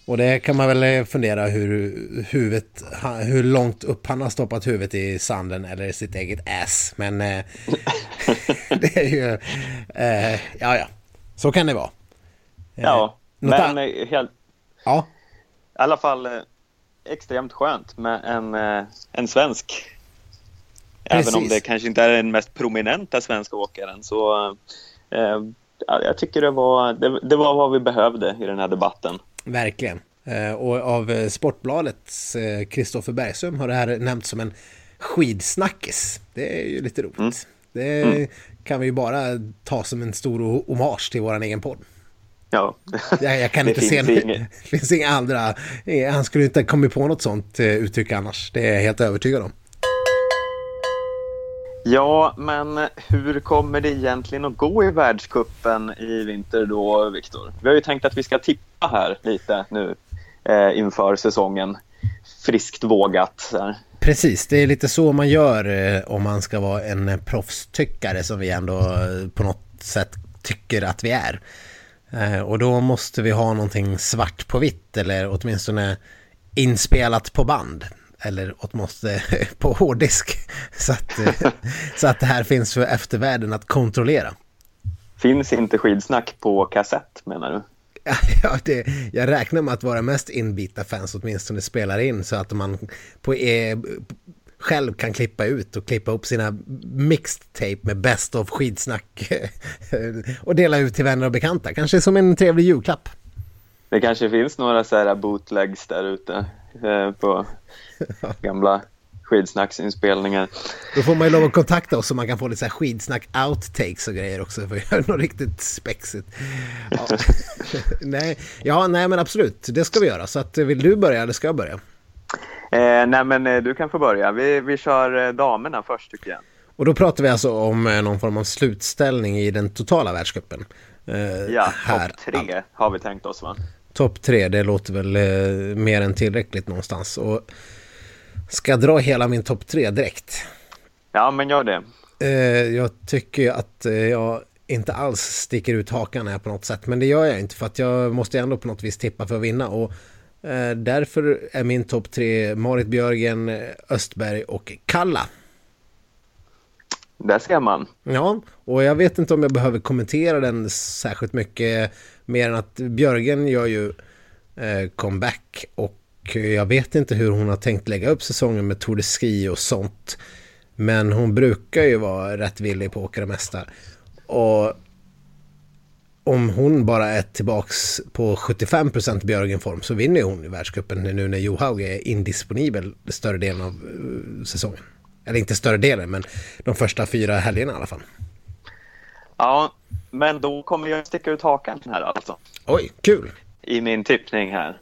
Och det kan man väl eh, fundera hur huvudet, hur långt upp han har stoppat huvudet i sanden eller sitt eget ass. Men eh, det är ju, eh, ja ja, så kan det vara. Eh, ja, men eh, helt, ja. i alla fall extremt skönt med en, en svensk. Precis. Även om det kanske inte är den mest prominenta svenska åkaren så eh, jag tycker det var, det, det var vad vi behövde i den här debatten. Verkligen. Eh, och av eh, Sportbladets Kristoffer eh, Bergström har det här nämnts som en skidsnackis. Det är ju lite roligt. Mm. Det mm. kan vi ju bara ta som en stor hommage till våran egen podd. Ja. Jag, jag kan inte se det. finns inga andra. Han skulle inte kommit på något sånt uttryck annars. Det är jag helt övertygad om. Ja, men hur kommer det egentligen att gå i världskuppen i vinter då, Viktor? Vi har ju tänkt att vi ska tippa här lite nu eh, inför säsongen. Friskt vågat. Precis, det är lite så man gör eh, om man ska vara en eh, proffstyckare som vi ändå eh, på något sätt tycker att vi är. Eh, och då måste vi ha någonting svart på vitt eller åtminstone inspelat på band eller åtminstone på hårddisk. Så att, eh, så att det här finns för eftervärlden att kontrollera. Finns inte skidsnack på kassett menar du? Ja, det, jag räknar med att våra mest inbita fans åtminstone spelar in så att man på e, själv kan klippa ut och klippa upp sina mixed tape med best of skidsnack och dela ut till vänner och bekanta. Kanske som en trevlig julklapp. Det kanske finns några så här bootlegs där ute eh, på gamla skidsnacksinspelningar. Då får man ju lov att kontakta oss så man kan få lite så här skidsnack outtakes och grejer också för att göra något riktigt spexigt. Ja. nej, ja, nej men absolut, det ska vi göra. Så att, vill du börja eller ska jag börja? Eh, nej men eh, du kan få börja. Vi, vi kör eh, damerna först tycker jag. Och då pratar vi alltså om någon form av slutställning i den totala världscupen. Eh, ja, topp tre har vi tänkt oss va? Topp tre, det låter väl eh, mer än tillräckligt någonstans. Och ska dra hela min topp tre direkt? Ja, men gör det. Eh, jag tycker att eh, jag inte alls sticker ut hakan här på något sätt. Men det gör jag inte för att jag måste ändå på något vis tippa för att vinna. Och eh, därför är min topp tre Marit Björgen, Östberg och Kalla. Där ser man. Ja, och jag vet inte om jag behöver kommentera den särskilt mycket mer än att Björgen gör ju eh, comeback och jag vet inte hur hon har tänkt lägga upp säsongen med Tour de Ski och sånt. Men hon brukar ju vara rätt villig på att åka det mesta. Och om hon bara är tillbaks på 75% Björgen-form så vinner hon i världscupen nu när Johaug är indisponibel större delen av eh, säsongen. Eller inte större delen, men de första fyra helgerna i alla fall. Ja, men då kommer jag sticka ut hakan här alltså. Oj, kul! I min tippning här.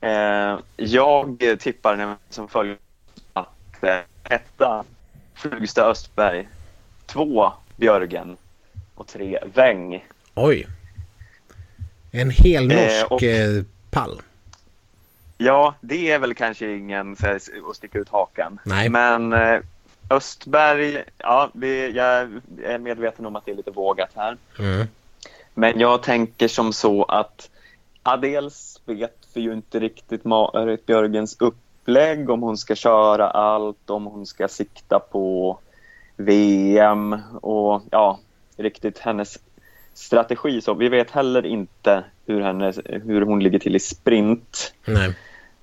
Eh, jag tippar som följer att eh, etta Flugsta Östberg, två Björgen och tre Wäng. Oj! En hel norsk eh, och, eh, pall. Ja, det är väl kanske ingen här, att sticka ut hakan. Nej. Men eh, Östberg, ja, vi, jag är medveten om att det är lite vågat här. Mm. Men jag tänker som så att ja, dels vet vi ju inte riktigt Marit Björgens upplägg, om hon ska köra allt, om hon ska sikta på VM och ja, riktigt hennes strategi. Så vi vet heller inte hur, hennes, hur hon ligger till i sprint. Nej.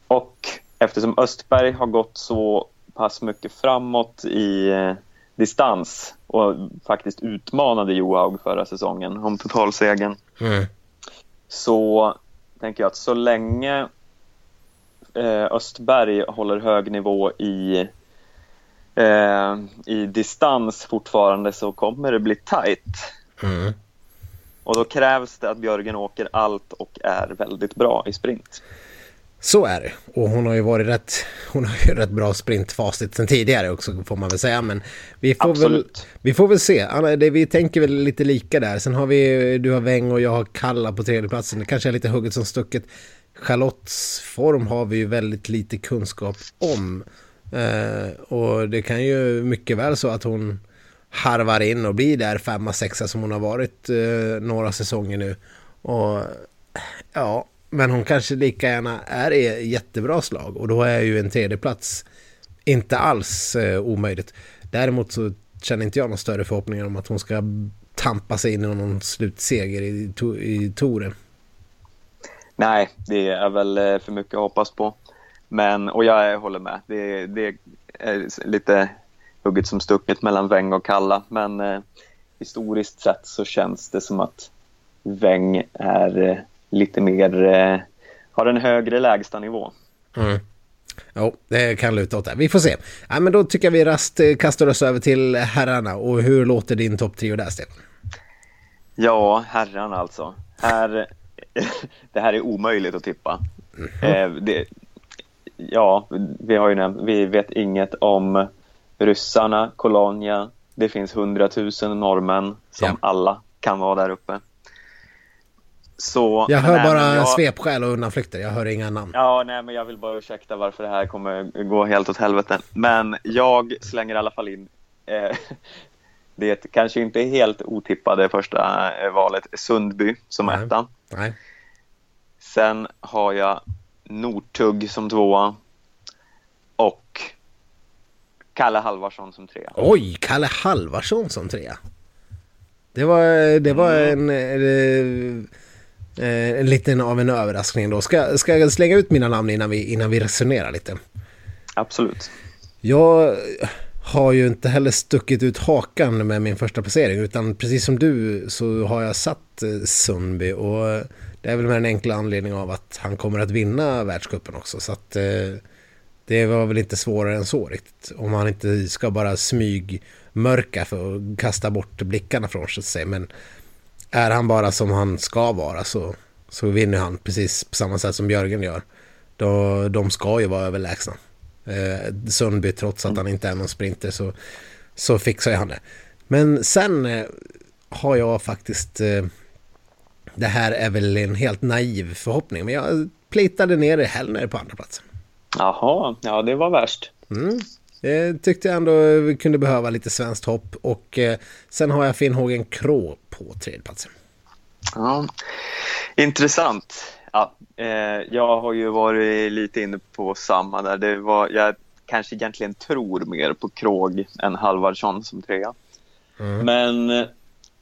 Och eftersom Östberg har gått så pass mycket framåt i eh, distans och faktiskt utmanade Johaug förra säsongen om totalsegern. Mm. Så tänker jag att så länge eh, Östberg håller hög nivå i, eh, i distans fortfarande så kommer det bli tight. Mm. Och då krävs det att Björgen åker allt och är väldigt bra i sprint. Så är det. Och hon har ju varit rätt, hon har ju rätt bra sprintfacit sen tidigare också får man väl säga. Men vi får, väl, vi får väl se. Anna, det, vi tänker väl lite lika där. Sen har vi, du har Weng och jag har Kalla på tredjeplatsen. Det kanske är lite hugget som stucket. Charlottes form har vi ju väldigt lite kunskap om. Eh, och det kan ju mycket väl så att hon harvar in och blir där femma, sexa som hon har varit eh, några säsonger nu. Och ja, men hon kanske lika gärna är i jättebra slag och då är ju en tredjeplats inte alls eh, omöjligt. Däremot så känner inte jag någon större förhoppningar om att hon ska tampa sig in i någon slutseger i, to i touren. Nej, det är väl eh, för mycket att hoppas på. Men, och jag håller med. Det, det är lite hugget som stucket mellan Weng och Kalla. Men eh, historiskt sett så känns det som att Weng är eh, lite mer, eh, har en högre lägsta nivå. Mm. Jo, det kan luta åt det. Vi får se. Ja, men då tycker jag vi rast eh, kastar oss över till herrarna. Och hur låter din topp trio där, Sten? Ja, herrarna alltså. Här, det här är omöjligt att tippa. Mm -hmm. eh, det, ja, vi, har ju nämnt, vi vet inget om ryssarna, Kolonia. Det finns hundratusen norrmän som ja. alla kan vara där uppe. Så, jag hör nej, bara jag... svepskäl och undanflykter, jag hör inga namn. Ja, nej, men jag vill bara ursäkta varför det här kommer gå helt åt helvete. Men jag slänger i alla fall in eh, det kanske inte helt otippade första eh, valet, Sundby som nej. etta. Nej. Sen har jag Nortugg som tvåa och Kalle Halvarsson som trea. Oj, Kalle Halvarsson som trea. Det var, det var mm. en... en Eh, lite av en överraskning då. Ska, ska jag slänga ut mina namn innan vi, innan vi resonerar lite? Absolut. Jag har ju inte heller stuckit ut hakan med min första placering utan precis som du så har jag satt eh, Sundby och det är väl med en enkla anledning av att han kommer att vinna världskuppen också så att eh, det var väl inte svårare än så riktigt. Om han inte ska bara smygmörka för att kasta bort blickarna från sig. Men är han bara som han ska vara så, så vinner han precis på samma sätt som Björgen gör. Då, de ska ju vara överlägsna. Eh, Sundby, trots att han inte är någon sprinter, så, så fixar han det. Men sen eh, har jag faktiskt... Eh, det här är väl en helt naiv förhoppning, men jag plitade ner i Hellner på andra platsen. Jaha, ja det var värst. Mm. Det tyckte jag ändå vi kunde behöva lite svenskt hopp och eh, sen har jag Finnhågen Krå på tredjeplatsen. Ja, intressant. Ja, eh, jag har ju varit lite inne på samma där. Det var, jag kanske egentligen tror mer på Krog än Halvardsson som trea. Mm. Men eh,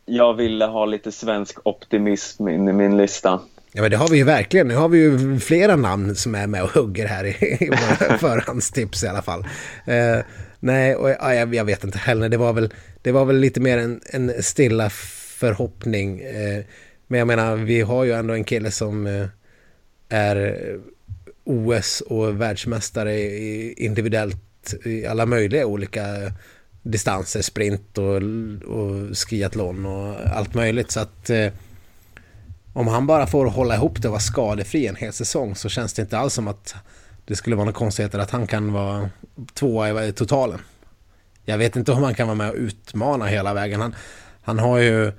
jag ville ha lite svensk optimism in i min lista. Ja men det har vi ju verkligen. Nu har vi ju flera namn som är med och hugger här i, i våra förhandstips i alla fall. Eh, nej, och, ja, jag, jag, vet inte heller. Det var väl, det var väl lite mer en, en stilla förhoppning. Eh, men jag menar, vi har ju ändå en kille som eh, är OS och världsmästare i, individuellt i alla möjliga olika distanser, sprint och, och skiathlon och allt möjligt. Så att eh, om han bara får hålla ihop det och vara skadefri en hel säsong så känns det inte alls som att det skulle vara några konstigheter att han kan vara tvåa i totalen. Jag vet inte om han kan vara med och utmana hela vägen. Han, han har ju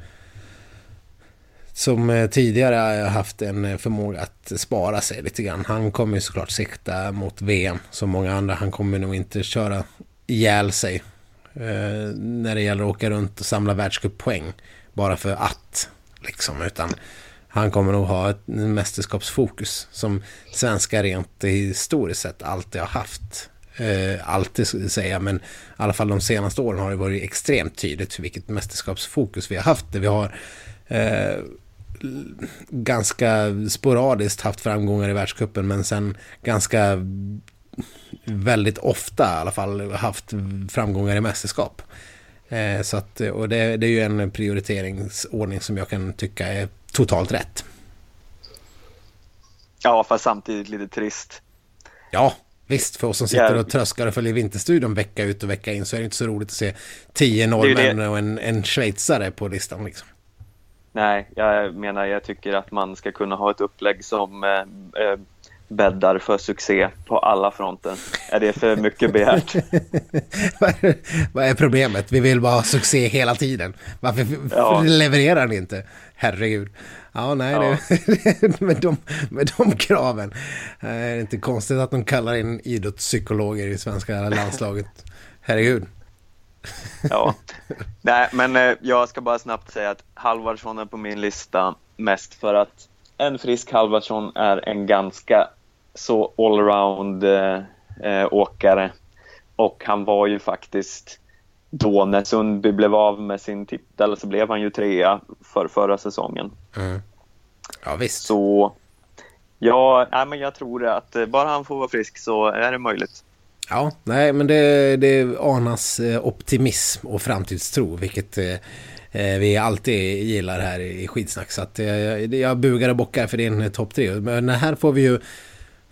som eh, tidigare haft en eh, förmåga att spara sig lite grann. Han kommer ju såklart sikta mot VM som många andra. Han kommer nog inte köra ihjäl sig eh, när det gäller att åka runt och samla världscuppoäng bara för att. Liksom, utan han kommer nog ha ett mästerskapsfokus som svenska rent historiskt sett alltid har haft. Eh, alltid säga, men i alla fall de senaste åren har det varit extremt tydligt vilket mästerskapsfokus vi har haft. Vi har eh, ganska sporadiskt haft framgångar i världskuppen men sen ganska väldigt ofta i alla fall haft framgångar i mästerskap. Eh, så att, och det, det, är ju en prioriteringsordning som jag kan tycka är totalt rätt. Ja, fast samtidigt lite trist. Ja, visst. För oss som sitter och tröskar och följer Vinterstudion vecka ut och vecka in så är det inte så roligt att se tio norrmän och en, en schweizare på listan. Liksom. Nej, jag menar jag tycker att man ska kunna ha ett upplägg som eh, eh bäddar för succé på alla fronter. Är det för mycket begärt? Vad är problemet? Vi vill bara ha succé hela tiden. Varför ja. levererar ni inte? Herregud. Ja, nej, ja. Det, med, de, med de kraven. är det inte konstigt att de kallar in idrottspsykologer i svenska landslaget. Herregud. Ja, nej, men eh, jag ska bara snabbt säga att Halvardsson är på min lista mest för att en frisk Halvardsson är en ganska så allround eh, eh, åkare och han var ju faktiskt då när Sundby blev av med sin titel så blev han ju trea för förra säsongen. Mm. Ja visst. Så ja, nej, men jag tror att eh, bara han får vara frisk så är det möjligt. Ja, nej men det, det anas eh, optimism och framtidstro vilket eh, vi alltid gillar här i skitsnack. Så att jag, jag bugar och bockar för din topp tre. Men här får vi ju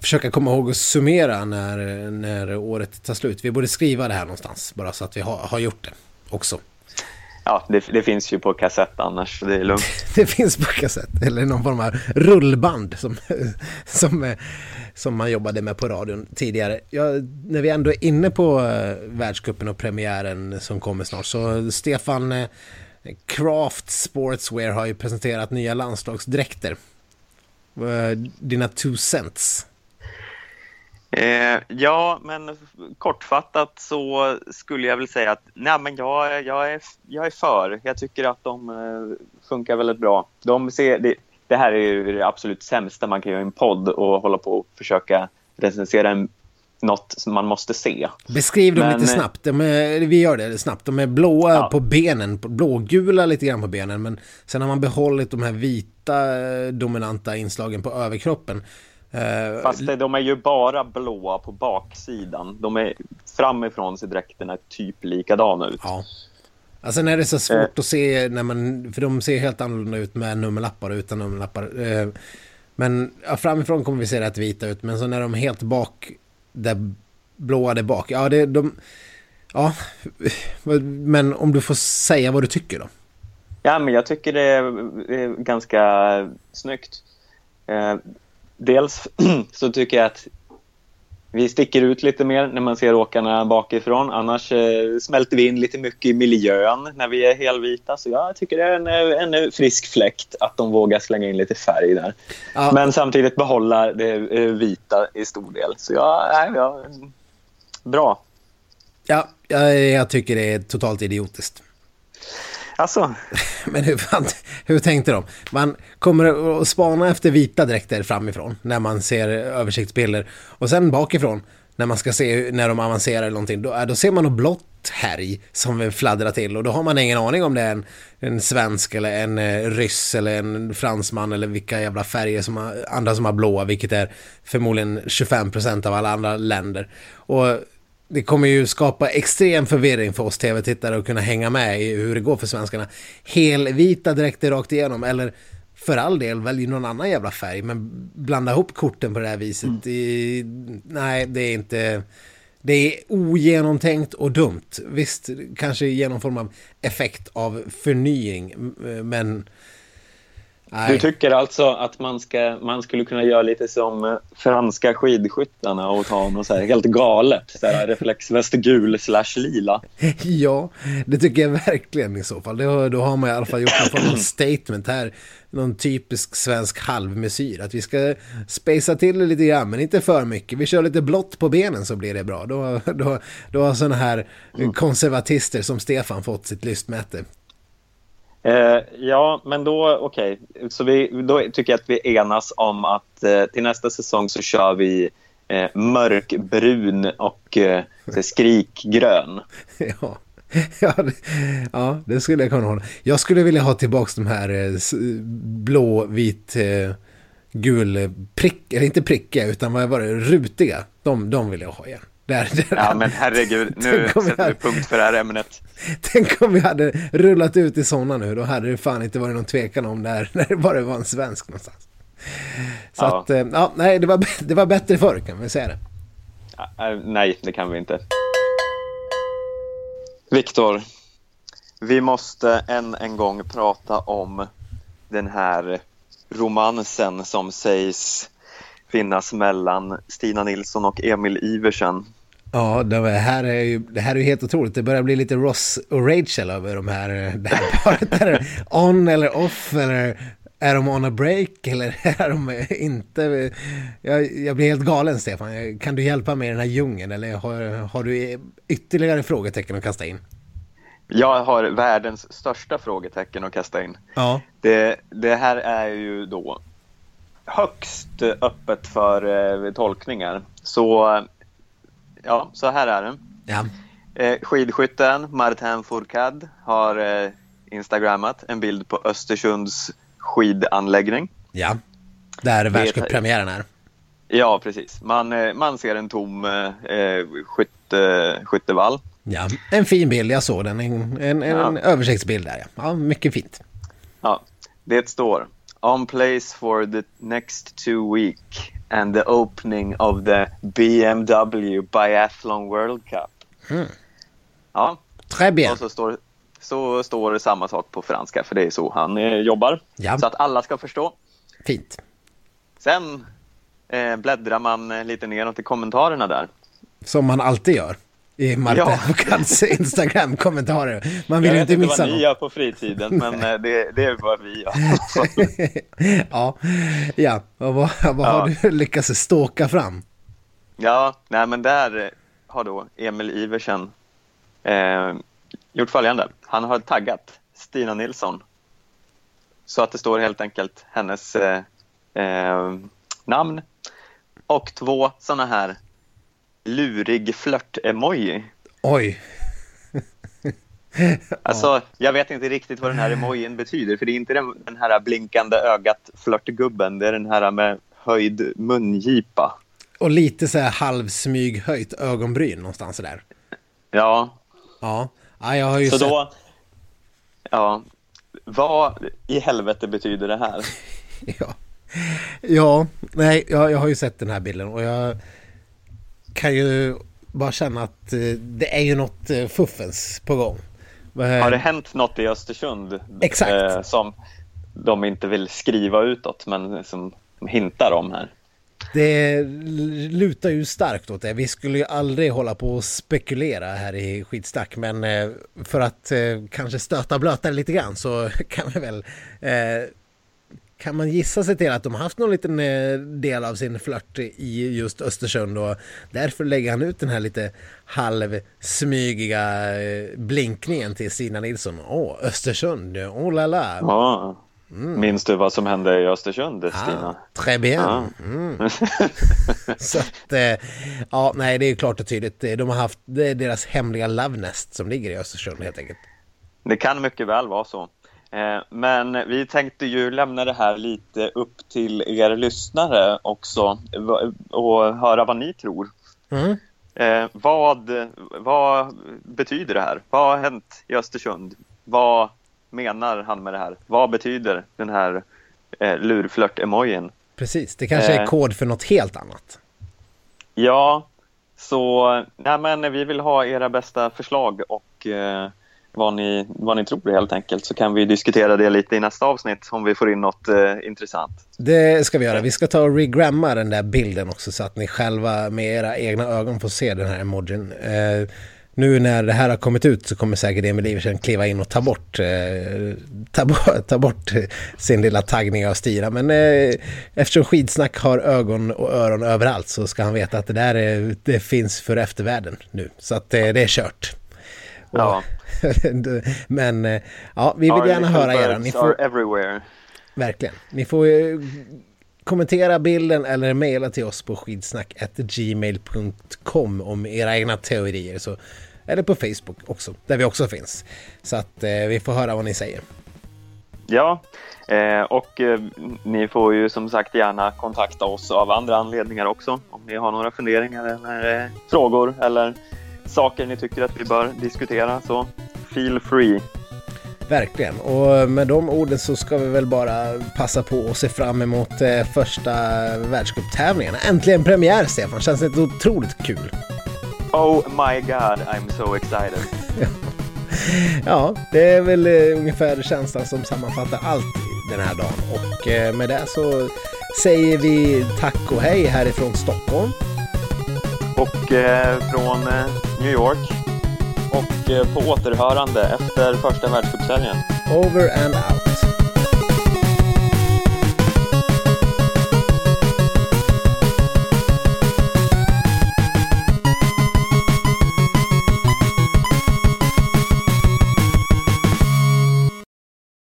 försöka komma ihåg att summera när, när året tar slut. Vi borde skriva det här någonstans bara så att vi har, har gjort det också. Ja, det, det, finns ju på kassett annars, så det är lugnt. det finns på kassett, eller någon form av rullband som, som, som man jobbade med på radion tidigare. Ja, när vi ändå är inne på uh, världscupen och premiären som kommer snart så Stefan uh, Craft Sportswear har ju presenterat nya landslagsdräkter. Uh, dina two cents. Eh, ja, men kortfattat så skulle jag väl säga att nej, men jag, jag, är, jag är för. Jag tycker att de eh, funkar väldigt bra. De ser, det, det, här är ju det absolut sämsta man kan göra i en podd och hålla på och försöka recensera en, något som man måste se. Beskriv dem men, lite snabbt. De är, vi gör det snabbt. De är blåa ja. på benen, blågula lite grann på benen. Men sen har man behållit de här vita eh, dominanta inslagen på överkroppen. Uh, Fast de är ju bara blåa på baksidan. De är framifrån ser dräkterna typ likadana ut. Ja. Alltså när det är så svårt uh, att se, när man, för de ser helt annorlunda ut med nummerlappar och utan nummerlappar. Uh, men ja, framifrån kommer vi se rätt vita ut, men så när de är helt bak, där blåa där bak. Ja, det, de, ja, men om du får säga vad du tycker då? Ja, men jag tycker det är ganska snyggt. Eh, dels så tycker jag att vi sticker ut lite mer när man ser åkarna bakifrån. Annars eh, smälter vi in lite mycket i miljön när vi är helvita. Så jag tycker det är en, en frisk fläkt att de vågar slänga in lite färg där. Ja. Men samtidigt behålla det eh, vita i stor del. Så ja, ja bra. Ja, jag, jag tycker det är totalt idiotiskt. Alltså. Men hur, fan, hur tänkte de? Man kommer att spana efter vita dräkter framifrån när man ser översiktsbilder. Och sen bakifrån, när man ska se när de avancerar eller någonting, då, äh, då ser man något blått härj som fladdrar till. Och då har man ingen aning om det är en, en svensk eller en eh, ryss eller en fransman eller vilka jävla färger som har, andra som har blåa, vilket är förmodligen 25% av alla andra länder. Och det kommer ju skapa extrem förvirring för oss tv-tittare att kunna hänga med i hur det går för svenskarna. Helvita dräkter rakt igenom eller för all del välj någon annan jävla färg men blanda ihop korten på det här viset. Mm. I, nej, det är inte... Det är ogenomtänkt och dumt. Visst, kanske genom form av effekt av förnying men Nej. Du tycker alltså att man, ska, man skulle kunna göra lite som eh, franska skidskyttarna och ta något så här helt galet, så här reflexväst gul slash lila? Ja, det tycker jag verkligen i så fall. Då, då har man i alla fall gjort någon form av statement här. Någon typisk svensk halvmesyr. Att vi ska spacea till det lite grann, men inte för mycket. Vi kör lite blått på benen så blir det bra. Då, då, då har sådana här konservatister som Stefan fått sitt lystmäte. Eh, ja, men då, okej. Okay. Så vi, då tycker jag att vi enas om att eh, till nästa säsong så kör vi eh, mörkbrun och eh, skrikgrön. Ja. Ja det, ja, det skulle jag kunna hålla. Jag skulle vilja ha tillbaka de här eh, blå, vit, eh, gul, prick, eller inte prickiga, utan vad var det, rutiga. De, de vill jag ha igen. Där, där ja, men herregud, nu sätter vi punkt för det här ämnet. Tänk om vi hade rullat ut i sådana nu, då hade det fan inte varit någon tvekan om där, när det bara var en svensk någonstans. Så ja. att, eh, ja, nej, det var, det var bättre förr kan vi säga det. Ja, eh, nej, det kan vi inte. Viktor, vi måste än en gång prata om den här romansen som sägs finnas mellan Stina Nilsson och Emil Iversen. Ja, det här är ju det här är helt otroligt. Det börjar bli lite Ross och Rachel över de här, det här paret. Är on eller off eller är de on a break eller är de inte? Jag, jag blir helt galen Stefan. Kan du hjälpa mig i den här djungeln eller har, har du ytterligare frågetecken att kasta in? Jag har världens största frågetecken att kasta in. Ja. Det, det här är ju då högst öppet för eh, tolkningar. Så ja, så här är det. Ja. Eh, skidskytten Martin Fourcade har eh, instagrammat en bild på Östersunds skidanläggning. Ja, där världscuppremiären är. Ja, precis. Man, eh, man ser en tom eh, skytte, skyttevall. Ja, en fin bild. Jag såg den. En, en, en ja. översiktsbild där. Ja. ja, mycket fint. Ja, det står on place for the next two week and the opening of the BMW Biathlon World Cup. Mm. Ja. Très bien. Och så står, så står det samma sak på franska, för det är så han eh, jobbar. Ja. Så att alla ska förstå. Fint. Sen eh, bläddrar man eh, lite neråt i kommentarerna där. Som man alltid gör i Marta ja. Instagram-kommentarer. Man vill jag inte missa något. Jag vet inte vad ni gör på fritiden, men eh, det, det, är vad vi gör. ja, ja. Och vad, vad ja. har du lyckats ståka fram? Ja, nej men där eh, har då Emil Iversen eh, gjort följande. Han har taggat Stina Nilsson så att det står helt enkelt hennes eh, eh, namn och två sådana här lurig flört-emoji. Oj. alltså, jag vet inte riktigt vad den här emojin betyder, för det är inte den, den här blinkande ögat flörtgubben, det är den här med höjd mungipa. Och lite så här halvsmyghöjt ögonbryn någonstans där. Ja. Ja, ja jag har ju så sett... då, ja, vad i helvete betyder det här? ja. ja, nej, jag, jag har ju sett den här bilden och jag kan ju bara känna att eh, det är ju något eh, fuffens på gång. Har det hänt något i Östersund Exakt. Eh, som de inte vill skriva utåt men som de hintar om här? Det lutar ju starkt åt det. Vi skulle ju aldrig hålla på och spekulera här i skitsnack men eh, för att eh, kanske stöta blöta lite grann så kan vi väl eh, kan man gissa sig till att de haft någon liten del av sin flört i just Östersund och därför lägger han ut den här lite halvsmygiga blinkningen till Stina Nilsson. Åh, Östersund, oh la la. Ja. Mm. Minns du vad som hände i Östersund, ah, Stina? Très bien. Ah. Mm. så att, ja, nej, det är klart och tydligt. De har haft, deras hemliga love nest som ligger i Östersund helt enkelt. Det kan mycket väl vara så. Eh, men vi tänkte ju lämna det här lite upp till er lyssnare också och höra vad ni tror. Mm. Eh, vad, vad betyder det här? Vad har hänt i Östersund? Vad menar han med det här? Vad betyder den här eh, lurflört-emojin? Precis, det kanske är kod för något helt annat. Ja, så nej, men vi vill ha era bästa förslag och eh, vad ni, vad ni tror helt enkelt så kan vi diskutera det lite i nästa avsnitt om vi får in något eh, intressant. Det ska vi göra. Vi ska ta och regramma den där bilden också så att ni själva med era egna ögon får se den här emojin. Eh, nu när det här har kommit ut så kommer säkert Emil Iversen kliva in och ta bort, eh, ta, ta, bort sin lilla taggning av Stira. Men eh, eftersom skidsnack har ögon och öron överallt så ska han veta att det där är, det finns för eftervärlden nu. Så att eh, det är kört. Ja. Men eh, ja, vi vill gärna höra era. Ni får, everywhere. Verkligen. Ni får kommentera bilden eller mejla till oss på skidsnack.gmail.com om era egna teorier. Så, eller på Facebook också, där vi också finns. Så att eh, vi får höra vad ni säger. Ja, eh, och eh, ni får ju som sagt gärna kontakta oss av andra anledningar också. Om ni har några funderingar eller eh, frågor eller saker ni tycker att vi bör diskutera så feel free. Verkligen, och med de orden så ska vi väl bara passa på och se fram emot eh, första världscuptävlingarna. Äntligen premiär Stefan, känns det otroligt kul. Oh my god, I'm so excited. ja, det är väl eh, ungefär känslan som sammanfattar allt den här dagen. Och eh, med det så säger vi tack och hej härifrån Stockholm. Och eh, från eh, New York. Och eh, på återhörande efter första världscupserien. Over and out.